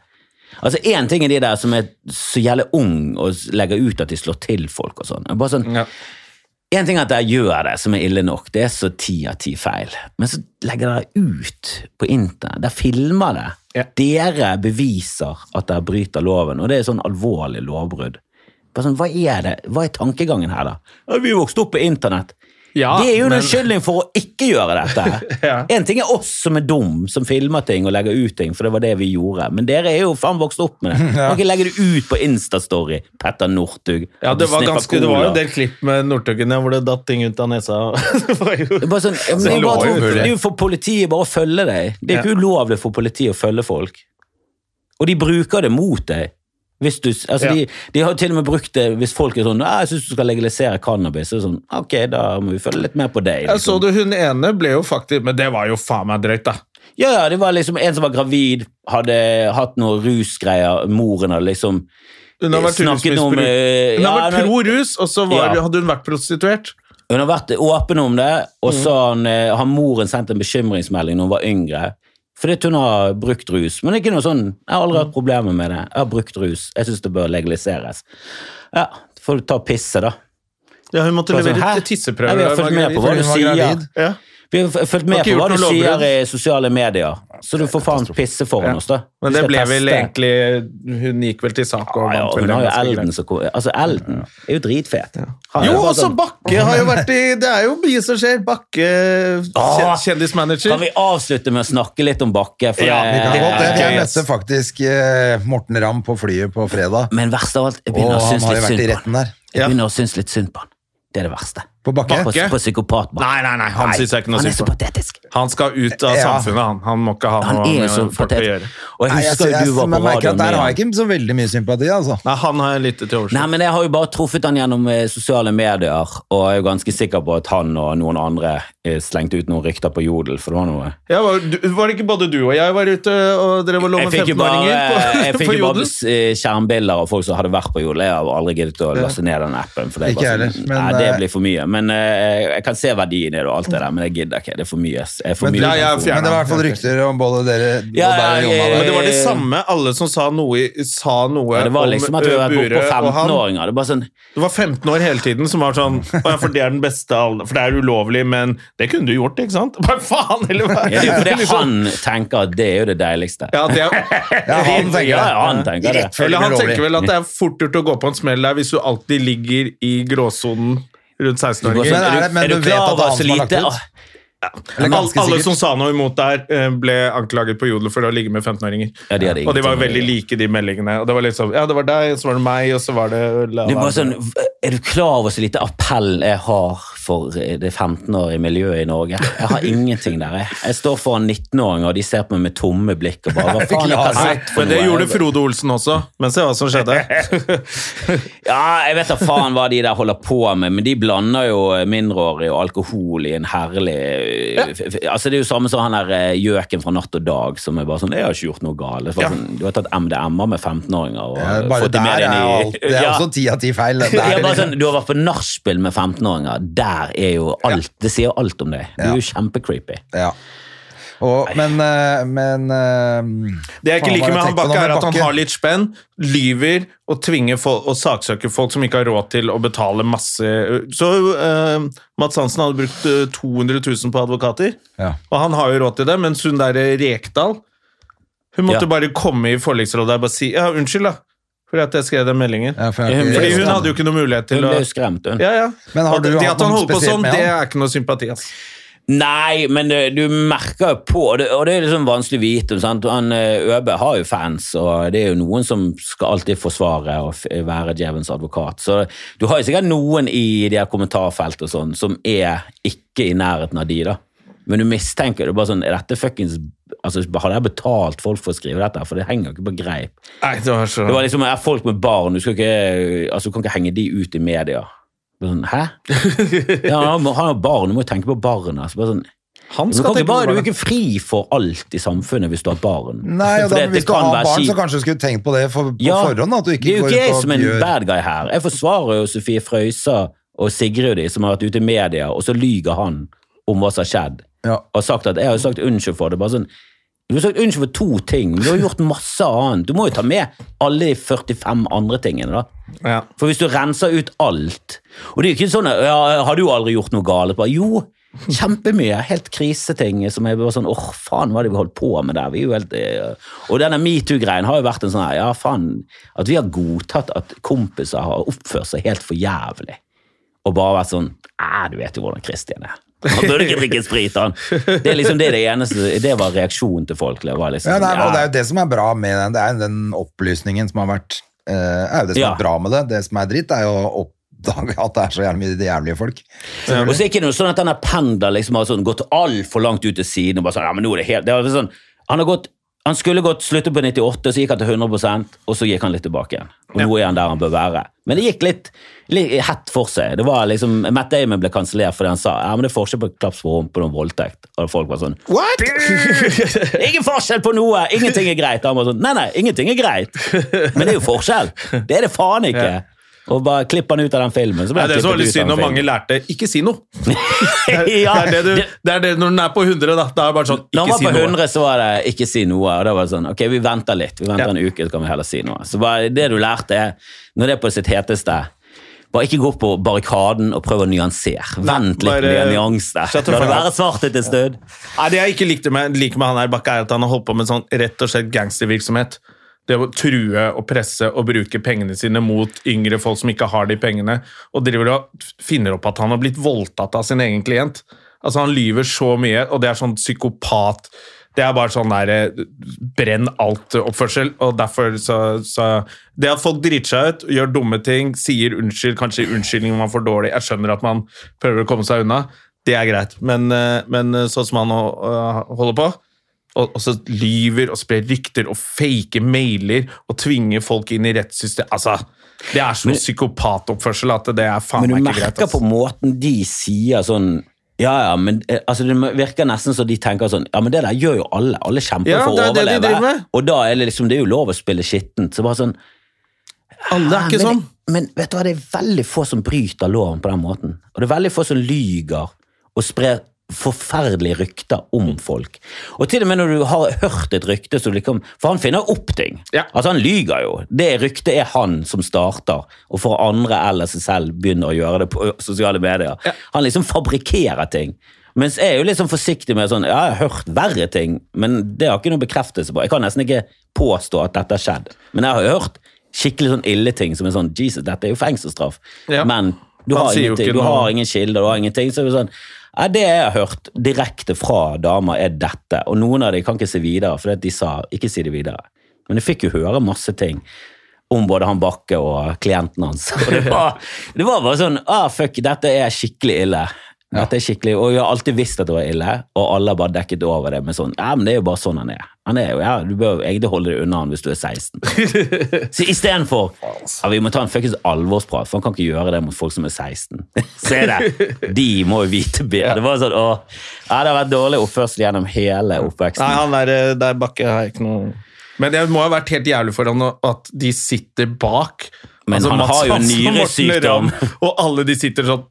Altså, Én ting er de der som er så jævlig ung og legger ut at de slår til folk og sånn. Bare sånn. En ting er at dere gjør det, som er ille nok. Det er så ti av ti feil. Men så legger dere ut på internett. Dere filmer det. Ja. Dere beviser at dere bryter loven, og det er sånn alvorlig lovbrudd. Bare sånn, Hva er det? Hva er tankegangen her, da? Vi vokste opp på internett. Ja, det er jo en men- for å ikke gjøre dette. Ja. En ting er oss som er dum, som filmer ting og legger ut ting, for det var det vi gjorde. Men dere er jo faen vokst opp med det. Kan ikke legge det ut på Instastory, Petter Northug. Ja, det var, ganske, det var jo en del klipp med Northugen hvor det datt ting ut av nesa. Det var jo- Det bare sånn, ja, men det bare jo for- det er jo for politiet bare å følge deg. Det er ikke ulovlig for politiet å følge folk. Og de bruker det mot deg. Hvis du, altså Ja. de, de har jo til og med brukt det hvis folk er sånn 'Jeg syns du skal legalisere cannabis.' Så sånn, ok, da må vi følge litt mer på deg. Jeg så Liksom. du, Hun ene ble jo faktisk Men det var jo faen meg drøyt, da. Ja, ja, det var liksom en som var gravid, hadde hatt noe rusgreier, moren hadde liksom Hun har vært snakket om eh, har ja, vært pro rus, og så var, hadde hun vært prostituert. Hun har vært åpen om det, og Mm. så har, han, eh, har moren sendt en bekymringsmelding når hun var yngre. Fordi hun har brukt rus. Men det er ikke noe sånn, jeg har aldri hatt problemer med det. Jeg har brukt rus. Jeg syns det bør legaliseres. Ja, får du ta og pisse, da. Ja, hun måtte levere tisseprøver. Jeg har fulgt med på hva du sier. Ja. Vi har fulgt med på hva du sier i sosiale medier, så du får faen pisse foran Ja. oss, da. Men det ble vel egentlig Hun gikk vel til sak og Ja, ja, vant og vel hun har jo. Elden som kom- Altså, Elden er jo dritfet. Han Jo, også sånn- Bakke har jo vært i Det er jo mye som skjer. Bakke, kjendismanager. Kan vi avslutte med å snakke litt om Bakke? For Ja, Vi kan det- godt det. Jeg møtte faktisk eh, Morten Ramm på flyet på fredag. Men verst av alt, jeg begynner å synes litt synd på han. Jeg begynner å synes litt synd på han. Det er det verste. På Bakke? På, på psykopatbakke. Nei, nei, nei, han synes jeg ikke noe Han er synd så på. patetisk. Han skal ut av Ja. samfunnet, han. Han må ikke ha Han noe med folk å gjøre. Og jeg Nei, jeg, husker jeg, du var på radioen Der har jeg ikke så veldig mye sympati, altså. Nei, han har jeg lite til overs Nei, men Jeg har jo bare truffet han gjennom eh, sosiale medier, og jeg er jo ganske sikker på at han og noen andre eh, slengte ut noen rykter på Jodel, for det var noe Ja, var, var det ikke både du og jeg var ute og drev og lå med fikk jo bare, 15-åringer på, jodel? jeg fikk jo bare Jodel? eh, skjermbilder av folk som hadde vært på Jodel. Jeg har aldri giddet å laste ned den appen. For det, er bare sånn, nei, det eh, blir for mye. Men eh, jeg kan se verdien i det og alt det der, men jeg gidder ikke. Det er for mye. Er for Men, mye Ja, men det var i hvert fall rykter om både dere Ja, og deg og Jonna. Men det var det Eh, samme. Alle som sa noe, sa noe Ja, det var om liksom at vi var på og han. 15-åringer. Det sånn Det var 15 år hele tiden som var sånn ja, For det er den beste For det er ulovlig, men det kunne du gjort, ikke sant? Bare faen, eller hva? ja, Det er fordi Liksom. han tenker at det er jo det deiligste. Ja, det er, Ja, han tenker Ja, det. ja, han tenker det. Eller han tenker vel at det er fort gjort å gå på en smell der hvis du alltid ligger i gråsonen rundt 16-åringer. sånn, Men du, men du du vet at han så som har lagt lite ut? Alle, ganske alle sikkert. som sa noe imot der, eh, ble anklaget på Jodel for å ligge med 15-åringer. Ja, de Og de var veldig like, de meldingene. Og det var litt sånn, ja, det var deg, og så var det meg, og så var det la, bare sånn, er du klar over så lite appell jeg har for det 15-årige miljøet i Norge? Jeg har ingenting der. Jeg, jeg står foran 19-åringer, og de ser på meg med tomme blikk. og bare, hva faen har sett for Men det noe? gjorde Frode Olsen også, men se hva som skjedde. Ja, jeg vet da faen hva de der holder på med, men de blander jo mindreårige og alkohol i en herlig Altså Det er jo samme som han der eh, gjøken fra Natt og Dag, som er bare sånn 'Jeg har ikke gjort noe galt'. Ja. Sånn, du har tatt MDMA med 15-åringer og Ja, Bare fått de med der deg inn i Det er Ja. også ti av ti feil. Der, Ja, bare sånn, du har vært på nachspiel med 15-åringer. Der er jo alt Det sier jo alt om deg. Du er jo kjempecreepy. Ja. Og, men eh, men eh, Det jeg ikke liker med han Bakke, er at han har litt spenn, lyver og tvinger folk, og saksøker folk som ikke har råd til å betale masse Så uh, Mats Hansen hadde brukt eh, 200 000 på advokater, Ja. og han har jo råd til det, mens hun der eh, Rekdal Hun måtte Ja. bare komme i forliksrådet og bare si ja, unnskyld, da, for at jeg skrev den meldingen. Ja, for jeg Hun Fordi hun hadde jo ikke noe mulighet Hun til å ble jo skremt, hun. ja, ja. Men har Og du det hatt at han noe holder på spesielt sånn, med det han? er ikke noe sympati. ass. Nei, men du, du merker jo på, og det, og det er liksom vanskelig å vite. Sant? Han, eh, Øbe har jo fans, og det er jo noen som skal alltid forsvare og f- være djevelens advokat. Så du har jo sikkert noen i de her kommentarfeltet og sånn som er ikke i nærheten av de, da. Men du mistenker det bare sånn, er dette fuckings altså, Hadde jeg betalt folk for å skrive dette? For det henger jo ikke på greip. Nei, det var så Det var liksom, er folk med barn, du, skal ikke, altså, du kan ikke henge de ut i media. Bare Sånn, Hæ? Ja, han har barn, du må jo tenke på barna. Altså, bare sånn, Han du, kan ikke bare, du er jo ikke fri for alt i samfunnet hvis du har barn. Nei, og da, Hvis du har barn, kjipt. så kanskje du skulle tenkt på det for, på Ja, forhånd. At du Det er jo ikke jeg som en gjør bad guy her. Jeg forsvarer jo Sofie Frøysa og Sigrid de, som har vært ute i media, og så lyger han om hva som har skjedd. Ja. Og sagt at jeg har sagt unnskyld for det. bare sånn, Du har sagt unnskyld for to ting, men du har gjort masse annet. Du må jo ta med alle de 45 andre tingene, da. ja. For hvis du renser ut alt Og det er jo ikke sånn ja, 'Har du aldri gjort noe galt?' Bare, jo, kjempemye. Helt kriseting som jeg bare sånn åh, faen, hva er det vi holdt på med der? Vi er jo helt, eh, Og denne metoo-greien har jo vært en sånn her, ja, faen At vi har godtatt at kompiser har oppført seg helt for jævlig. Og bare vært sånn Æ, du vet jo hvordan Christian er. Han burde ikke drikke sprit, han. Det er liksom det, det eneste Det var reaksjonen til folk. Det var liksom, Ja, nei, ja. og Det er jo det som er bra med den. Det er den opplysningen som har vært uh, er jo Det som Ja. er bra med det. Det som er dritt, er jo å oppdage at det er så jævlig mye jævlige folk. Og så er det ikke noe sånn at denne pendelen liksom har sånn, gått altfor langt ut til siden og bare sånn, ja, men nå er det helt, det er sånn, han har gått Han skulle gått slutte på 98, så gikk han til 100% og så gikk han litt tilbake igjen. Og nå er han der han bør være. Men det gikk litt hett for seg. Det var liksom, Matt Damon ble kansellert fordi han sa ja, men det er forskjell på klaps på rumpen og voldtekt. Og folk var sånn What?! Ingen forskjell på noe! Ingenting er greit. Han var sånn, nei, nei, ingenting er greit. Men det er jo forskjell. Det er det faen ikke. Og bare klipp han ut av den filmen. Så ble ja, det som var veldig litt synd når mange lærte ikke si noe. Er, Ja, det, er det, du, det- er det når den er på 100, da. Da er det bare sånn Når han ikke var på noe. 100, så var det ikke si noe. Og da var det sånn, ok, vi venter litt. Vi venter Ja. en uke, så kan vi heller si noe. Så bare det du lærte, er, når det er på sitt heteste bare ikke gå på barrikaden og prøv å nyansere. Vent litt bare- med nyansene. La det være svart et stund. Nei, Det jeg ikke likte med, liker med han her Bakke, er at han har holdt på med sånn rett og slett gangstervirksomhet. Det å true og presse og bruke pengene sine mot yngre folk som ikke har de pengene, og driver og finner opp at han har blitt voldtatt av sin egen klient. Altså Han lyver så mye, og det er sånn psykopat Det er bare sånn der eh, brenn alt-oppførsel. Og derfor så, så Det at folk driter seg ut, gjør dumme ting, sier unnskyld, kanskje unnskyldninger man får dårlig Jeg skjønner at man prøver å komme seg unna. Det er greit, men, eh, men sånn som han holder på og, og så lyver og sprer rykter og faker mailer og tvinger folk inn i rettssystemet Altså, Det er sånn psykopatoppførsel at det er faen Men du meg ikke greit. merker på Altså. måten de sier sånn ja, ja, men eh, altså, Det virker nesten som de tenker sånn Ja, men det der gjør jo alle. Alle kjemper Ja, for å er de overleve. med. Og da er det liksom Det er jo lov å spille skittent. Så bare sånn Alle er ikke men, sånn. Men vet du hva, det er veldig få som bryter loven på den måten. Og det er veldig få som lyger og sprer forferdelige rykter om folk. Og til og med når du har hørt et rykte så liksom, For han finner opp ting. Ja. Altså Han lyger jo. Det ryktet er han som starter, og for andre eller seg selv begynner å gjøre det på sosiale medier. Han liksom fabrikkerer ting. Mens jeg er jo litt sånn forsiktig med sånn, ja, jeg har hørt verre ting, men det har ikke noe bekreftelse på. Jeg kan nesten ikke påstå at dette har skjedd. Men jeg har jo hørt skikkelig sånn ille ting som er sånn Jesus, dette er jo fengselsstraff. Ja. Men du har, ingenting, du har ingen kilder, du har ingenting. Så er det sånn, ja, det jeg har hørt direkte fra damer, er dette. Og noen av dem kan ikke si videre, for de sa ikke si det videre. Men jeg fikk jo høre masse ting om både han Bakke og klienten hans. Og det var, det var bare sånn ah, fuck, dette er skikkelig ille. Dette er skikkelig, Og Vi har alltid visst at det var ille, og alle har bare dekket over det med sånn Ja, men det er jo bare sånn han er. Han er jo, ja, Du bør egentlig holde deg unna han hvis du er 16. Så istedenfor ja, vi må ta en fuckings alvorsprat, for han kan ikke gjøre det mot folk som er 16. Se det! De må jo vite bedre. Det var sånn, å, ja, det har vært dårlig oppførsel gjennom hele oppveksten. Nei, han der, eh, der Bakke har ikke noe Men det må ha vært helt jævlig for han at de sitter bak. Men han Mats har jo nyresykdom. Og alle de sitter sånn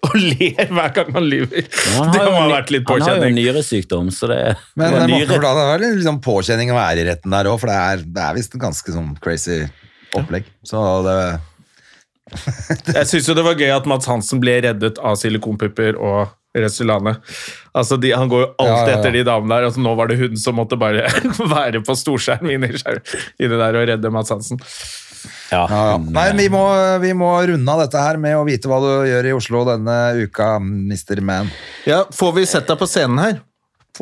og ler hver gang han lyver. Han Det må ha vært litt Han har jo nyresykdom, så det, Men det nyre- det var litt liksom påkjenning å være i retten der òg, for det er, det er visst en ganske sånn crazy opplegg. Så det Jeg syns jo det var gøy at Mats Hansen ble reddet av silikonpupper og Restylane. Altså, de, han går jo alltid Ja, ja, ja. etter de damene der. Altså, nå var det hun som måtte bare være på storskjerm inni inni der og redde Mats Hansen. Ja, Ja, ja. Nei, eh, vi må, vi må runde av dette her med å vite hva du gjør i Oslo denne uka, Mr. Man. Ja, Får vi sett deg på scenen her?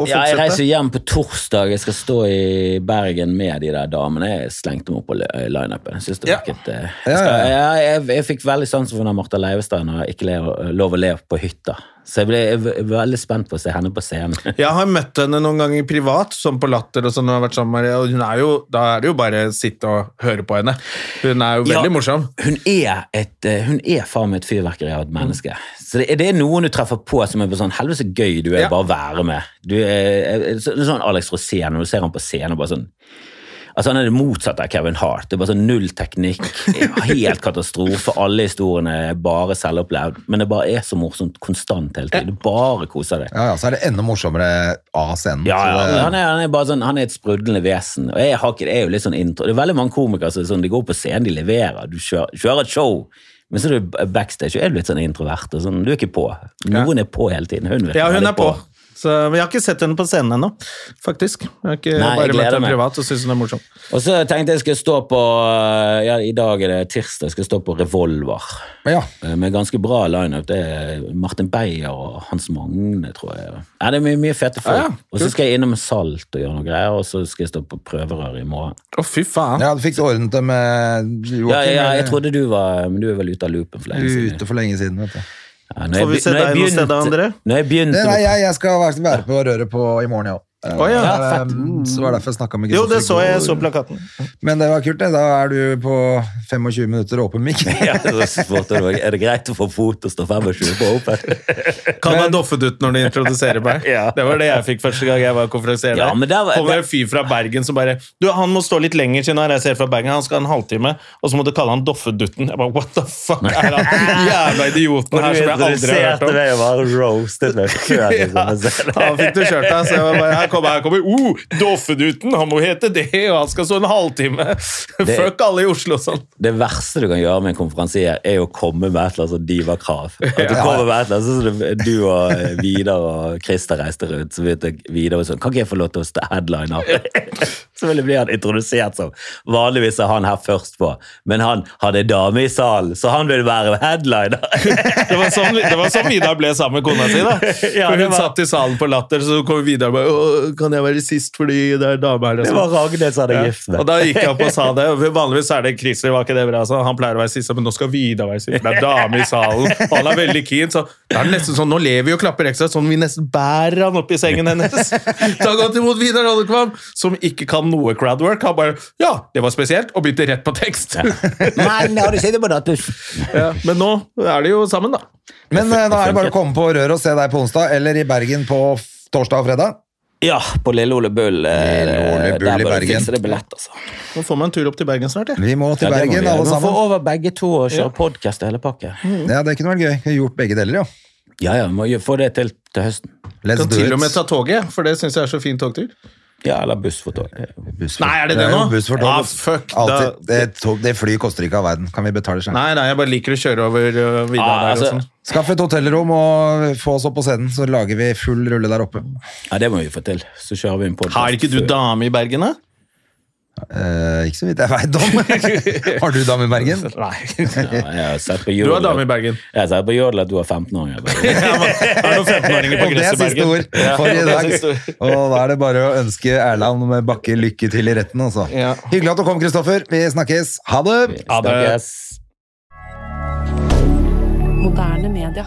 Ja, jeg reiser hjem på torsdag. Jeg skal stå i Bergen med de der damene. Jeg slengte dem opp på li- lineupen. Jeg Ja. virket eh, jeg, skal, jeg, jeg, jeg fikk veldig sansen for når Martha Leivestad når jeg ikke lov å le på hytta. Så jeg ble jeg veldig spent på å se henne på scenen. Jeg har møtt henne noen ganger privat, sånn på Latter, og sånn, og, med og er jo, da er det jo bare å sitte og høre på henne. Hun er jo Ja. veldig morsom. Hun er, et, eh, hun er faen meg et fyrverkeri av et menneske. Så det, det er noen du treffer på som er på sånn Helvete så gøy du er Ja. bare å være med. Du er, er, så- sånn Alex Rosén, når du ser ham på scenen og bare sånn Altså Han er det motsatte av Kevin Hart. Det er bare sånn Null teknikk, helt katastrofe. Alle historiene er bare selvopplevd. Men det bare er så morsomt konstant hele tiden. Du bare koser deg. Ja, ja, så er det enda morsommere av scenen. Ja, ja, det- han er, han er bare sånn, han er et sprudlende vesen. Og jeg, har ikke, det er jo litt sånn intro. Det er veldig mange komikere som sånn, de går på scenen, de leverer. Du kjører, kjører et show, men så er du backstage og er du litt sånn introvert. Og sånn, du er ikke på. Noen er på hele tiden. Hun, Ja, hun er, er på. Så, men jeg har ikke sett henne på scenen ennå, faktisk. Jeg har ikke Nei, jeg bare møtt henne privat og syns hun er morsom. Og så tenkte jeg skulle stå på ja, I dag er det tirsdag, jeg skal stå på Revolver. Ja. Eh, Med ganske bra lineup. Det er Martin Beyer og Hans Magne, tror jeg. Ja, det er mye, mye fete folk. Ja, ja, og så skal jeg innom Salt og gjøre noe greier, og så skal jeg stå på prøverør i morgen. Å, fy faen. ja, du fikk ordnet det med Joakim. Ja, ja, jeg trodde du var Men du er vel ute av loopen for Du lenge siden. ute for lenge siden, vet du. Ja, når Får vi jeg, se når jeg deg noe sted begynte- André? Når jeg begynte nei, jeg, jeg skal være være på røret på i morgen, ja. Å, ja. Eh, Så var det derfor jeg snakka med Jo, det så jeg. Jeg så plakaten. Men det var kult, det. Da er du på 25 minutter åpen mic. Ja, du, er det greit å få fot og stå 25 på Open? Kall meg Doffedutt når de introduserer meg. Ja. Det var det jeg fikk første gang jeg var konferansier Ja, det men var- Kom det en fyr fra Bergen som bare Du, han må stå litt lenger siden han reiser fra Bergen. Han skal ha en halvtime, og så må du kalle han Doffedutten. Jeg bare, What the fuck er han jævla idioten her som jeg aldri har hørt om? Det var roasted meg. Ja, han fikk du kjørt deg, så jeg var bare, her kommer, her kommer oh, Doffeduten, han må hete det, og han skal stå en halvtime. Fuck alle i Oslo og sånn. Det verste du kan gjøre med en konferansier, er å komme med et eller annet sånn diva-krav. At du kommer med et eller annet, sånn som Du og eh, Vidar og Christer reiste rundt, så begynte Vidar sånn Kan ikke jeg få lov til å stå headliner? Så ville bli han introdusert som Vanligvis er han her først på, men han hadde dame i salen, så han ville være headliner. Det var sånn, det var sånn Vidar ble sammen med kona si. da. Ja, Hun var- satt i salen på Latter, så kom Vidar og bare «Åh, Kan jeg være sist fordi det er dame her? Det var Ragnhild som hadde Ja. gift. Og da gikk jeg opp og sa det. Vanligvis er det Christer, var ikke det bra? Så han pleier å være sist, men nå skal Vidar være sist. Det er dame i salen. Og han er veldig keen, så det er nesten sånn, nå lever vi og klapper ekstra, sånn vi nesten bærer han opp i sengen hennes. Ta godt imot Vidar Ollekvam, som ikke kan noe crowdwork. Han bare Ja, det var spesielt, og begynte rett på tekst. Ja. Men har du på datus? men nå er de jo sammen, da. Men eh, da er det bare å komme på Rør og se deg på onsdag, eller i Bergen på torsdag og fredag. Ja, på Lille Ole Bull. eh, Lille Ole Bull i Bergen. det billett, altså. Nå får vi en tur opp til Bergen snart, Ja. Vi må til Ja, Bergen, må vi alle Vi må få sammen. over begge to og kjøre podcast og hele pakke. Ja, Det kunne vært gøy. Vi har gjort begge deler, jo. Ja, ja, vi må få det til til høsten. Let's Kan do til og med ta toget, for det syns jeg er så fin togtur. Ja, eller buss for tog. Buss for- Nei, er det det nå? Buss for tog. Ah, fuck, Alltid. da- det, tog, det fly koster ikke av verden. Kan vi betale selv? Nei, nei, jeg bare liker å kjøre over uh, Vidar Ah, der altså, sånn. Skaff et hotellrom og få oss opp på scenen, så lager vi full rulle der oppe. Ja, det må vi få til. Så kjører vi en podcast. Har ikke du dame i Bergen, da? Eh, ikke så vidt jeg veit om. har du dame i Bergen? Nei. Ja, jeg har sett på Du har dame i Bergen. Jeg har sett på Jodel at du har 15-åringer. Er det 15-åringer på Og det er siste ord for i dag. Og da er det bare å ønske Erland med Bakke lykke til i retten, altså. Ja. Hyggelig at du kom, Kristoffer. Vi snakkes. Ha det! Vi det- Snakkes. Moderne media.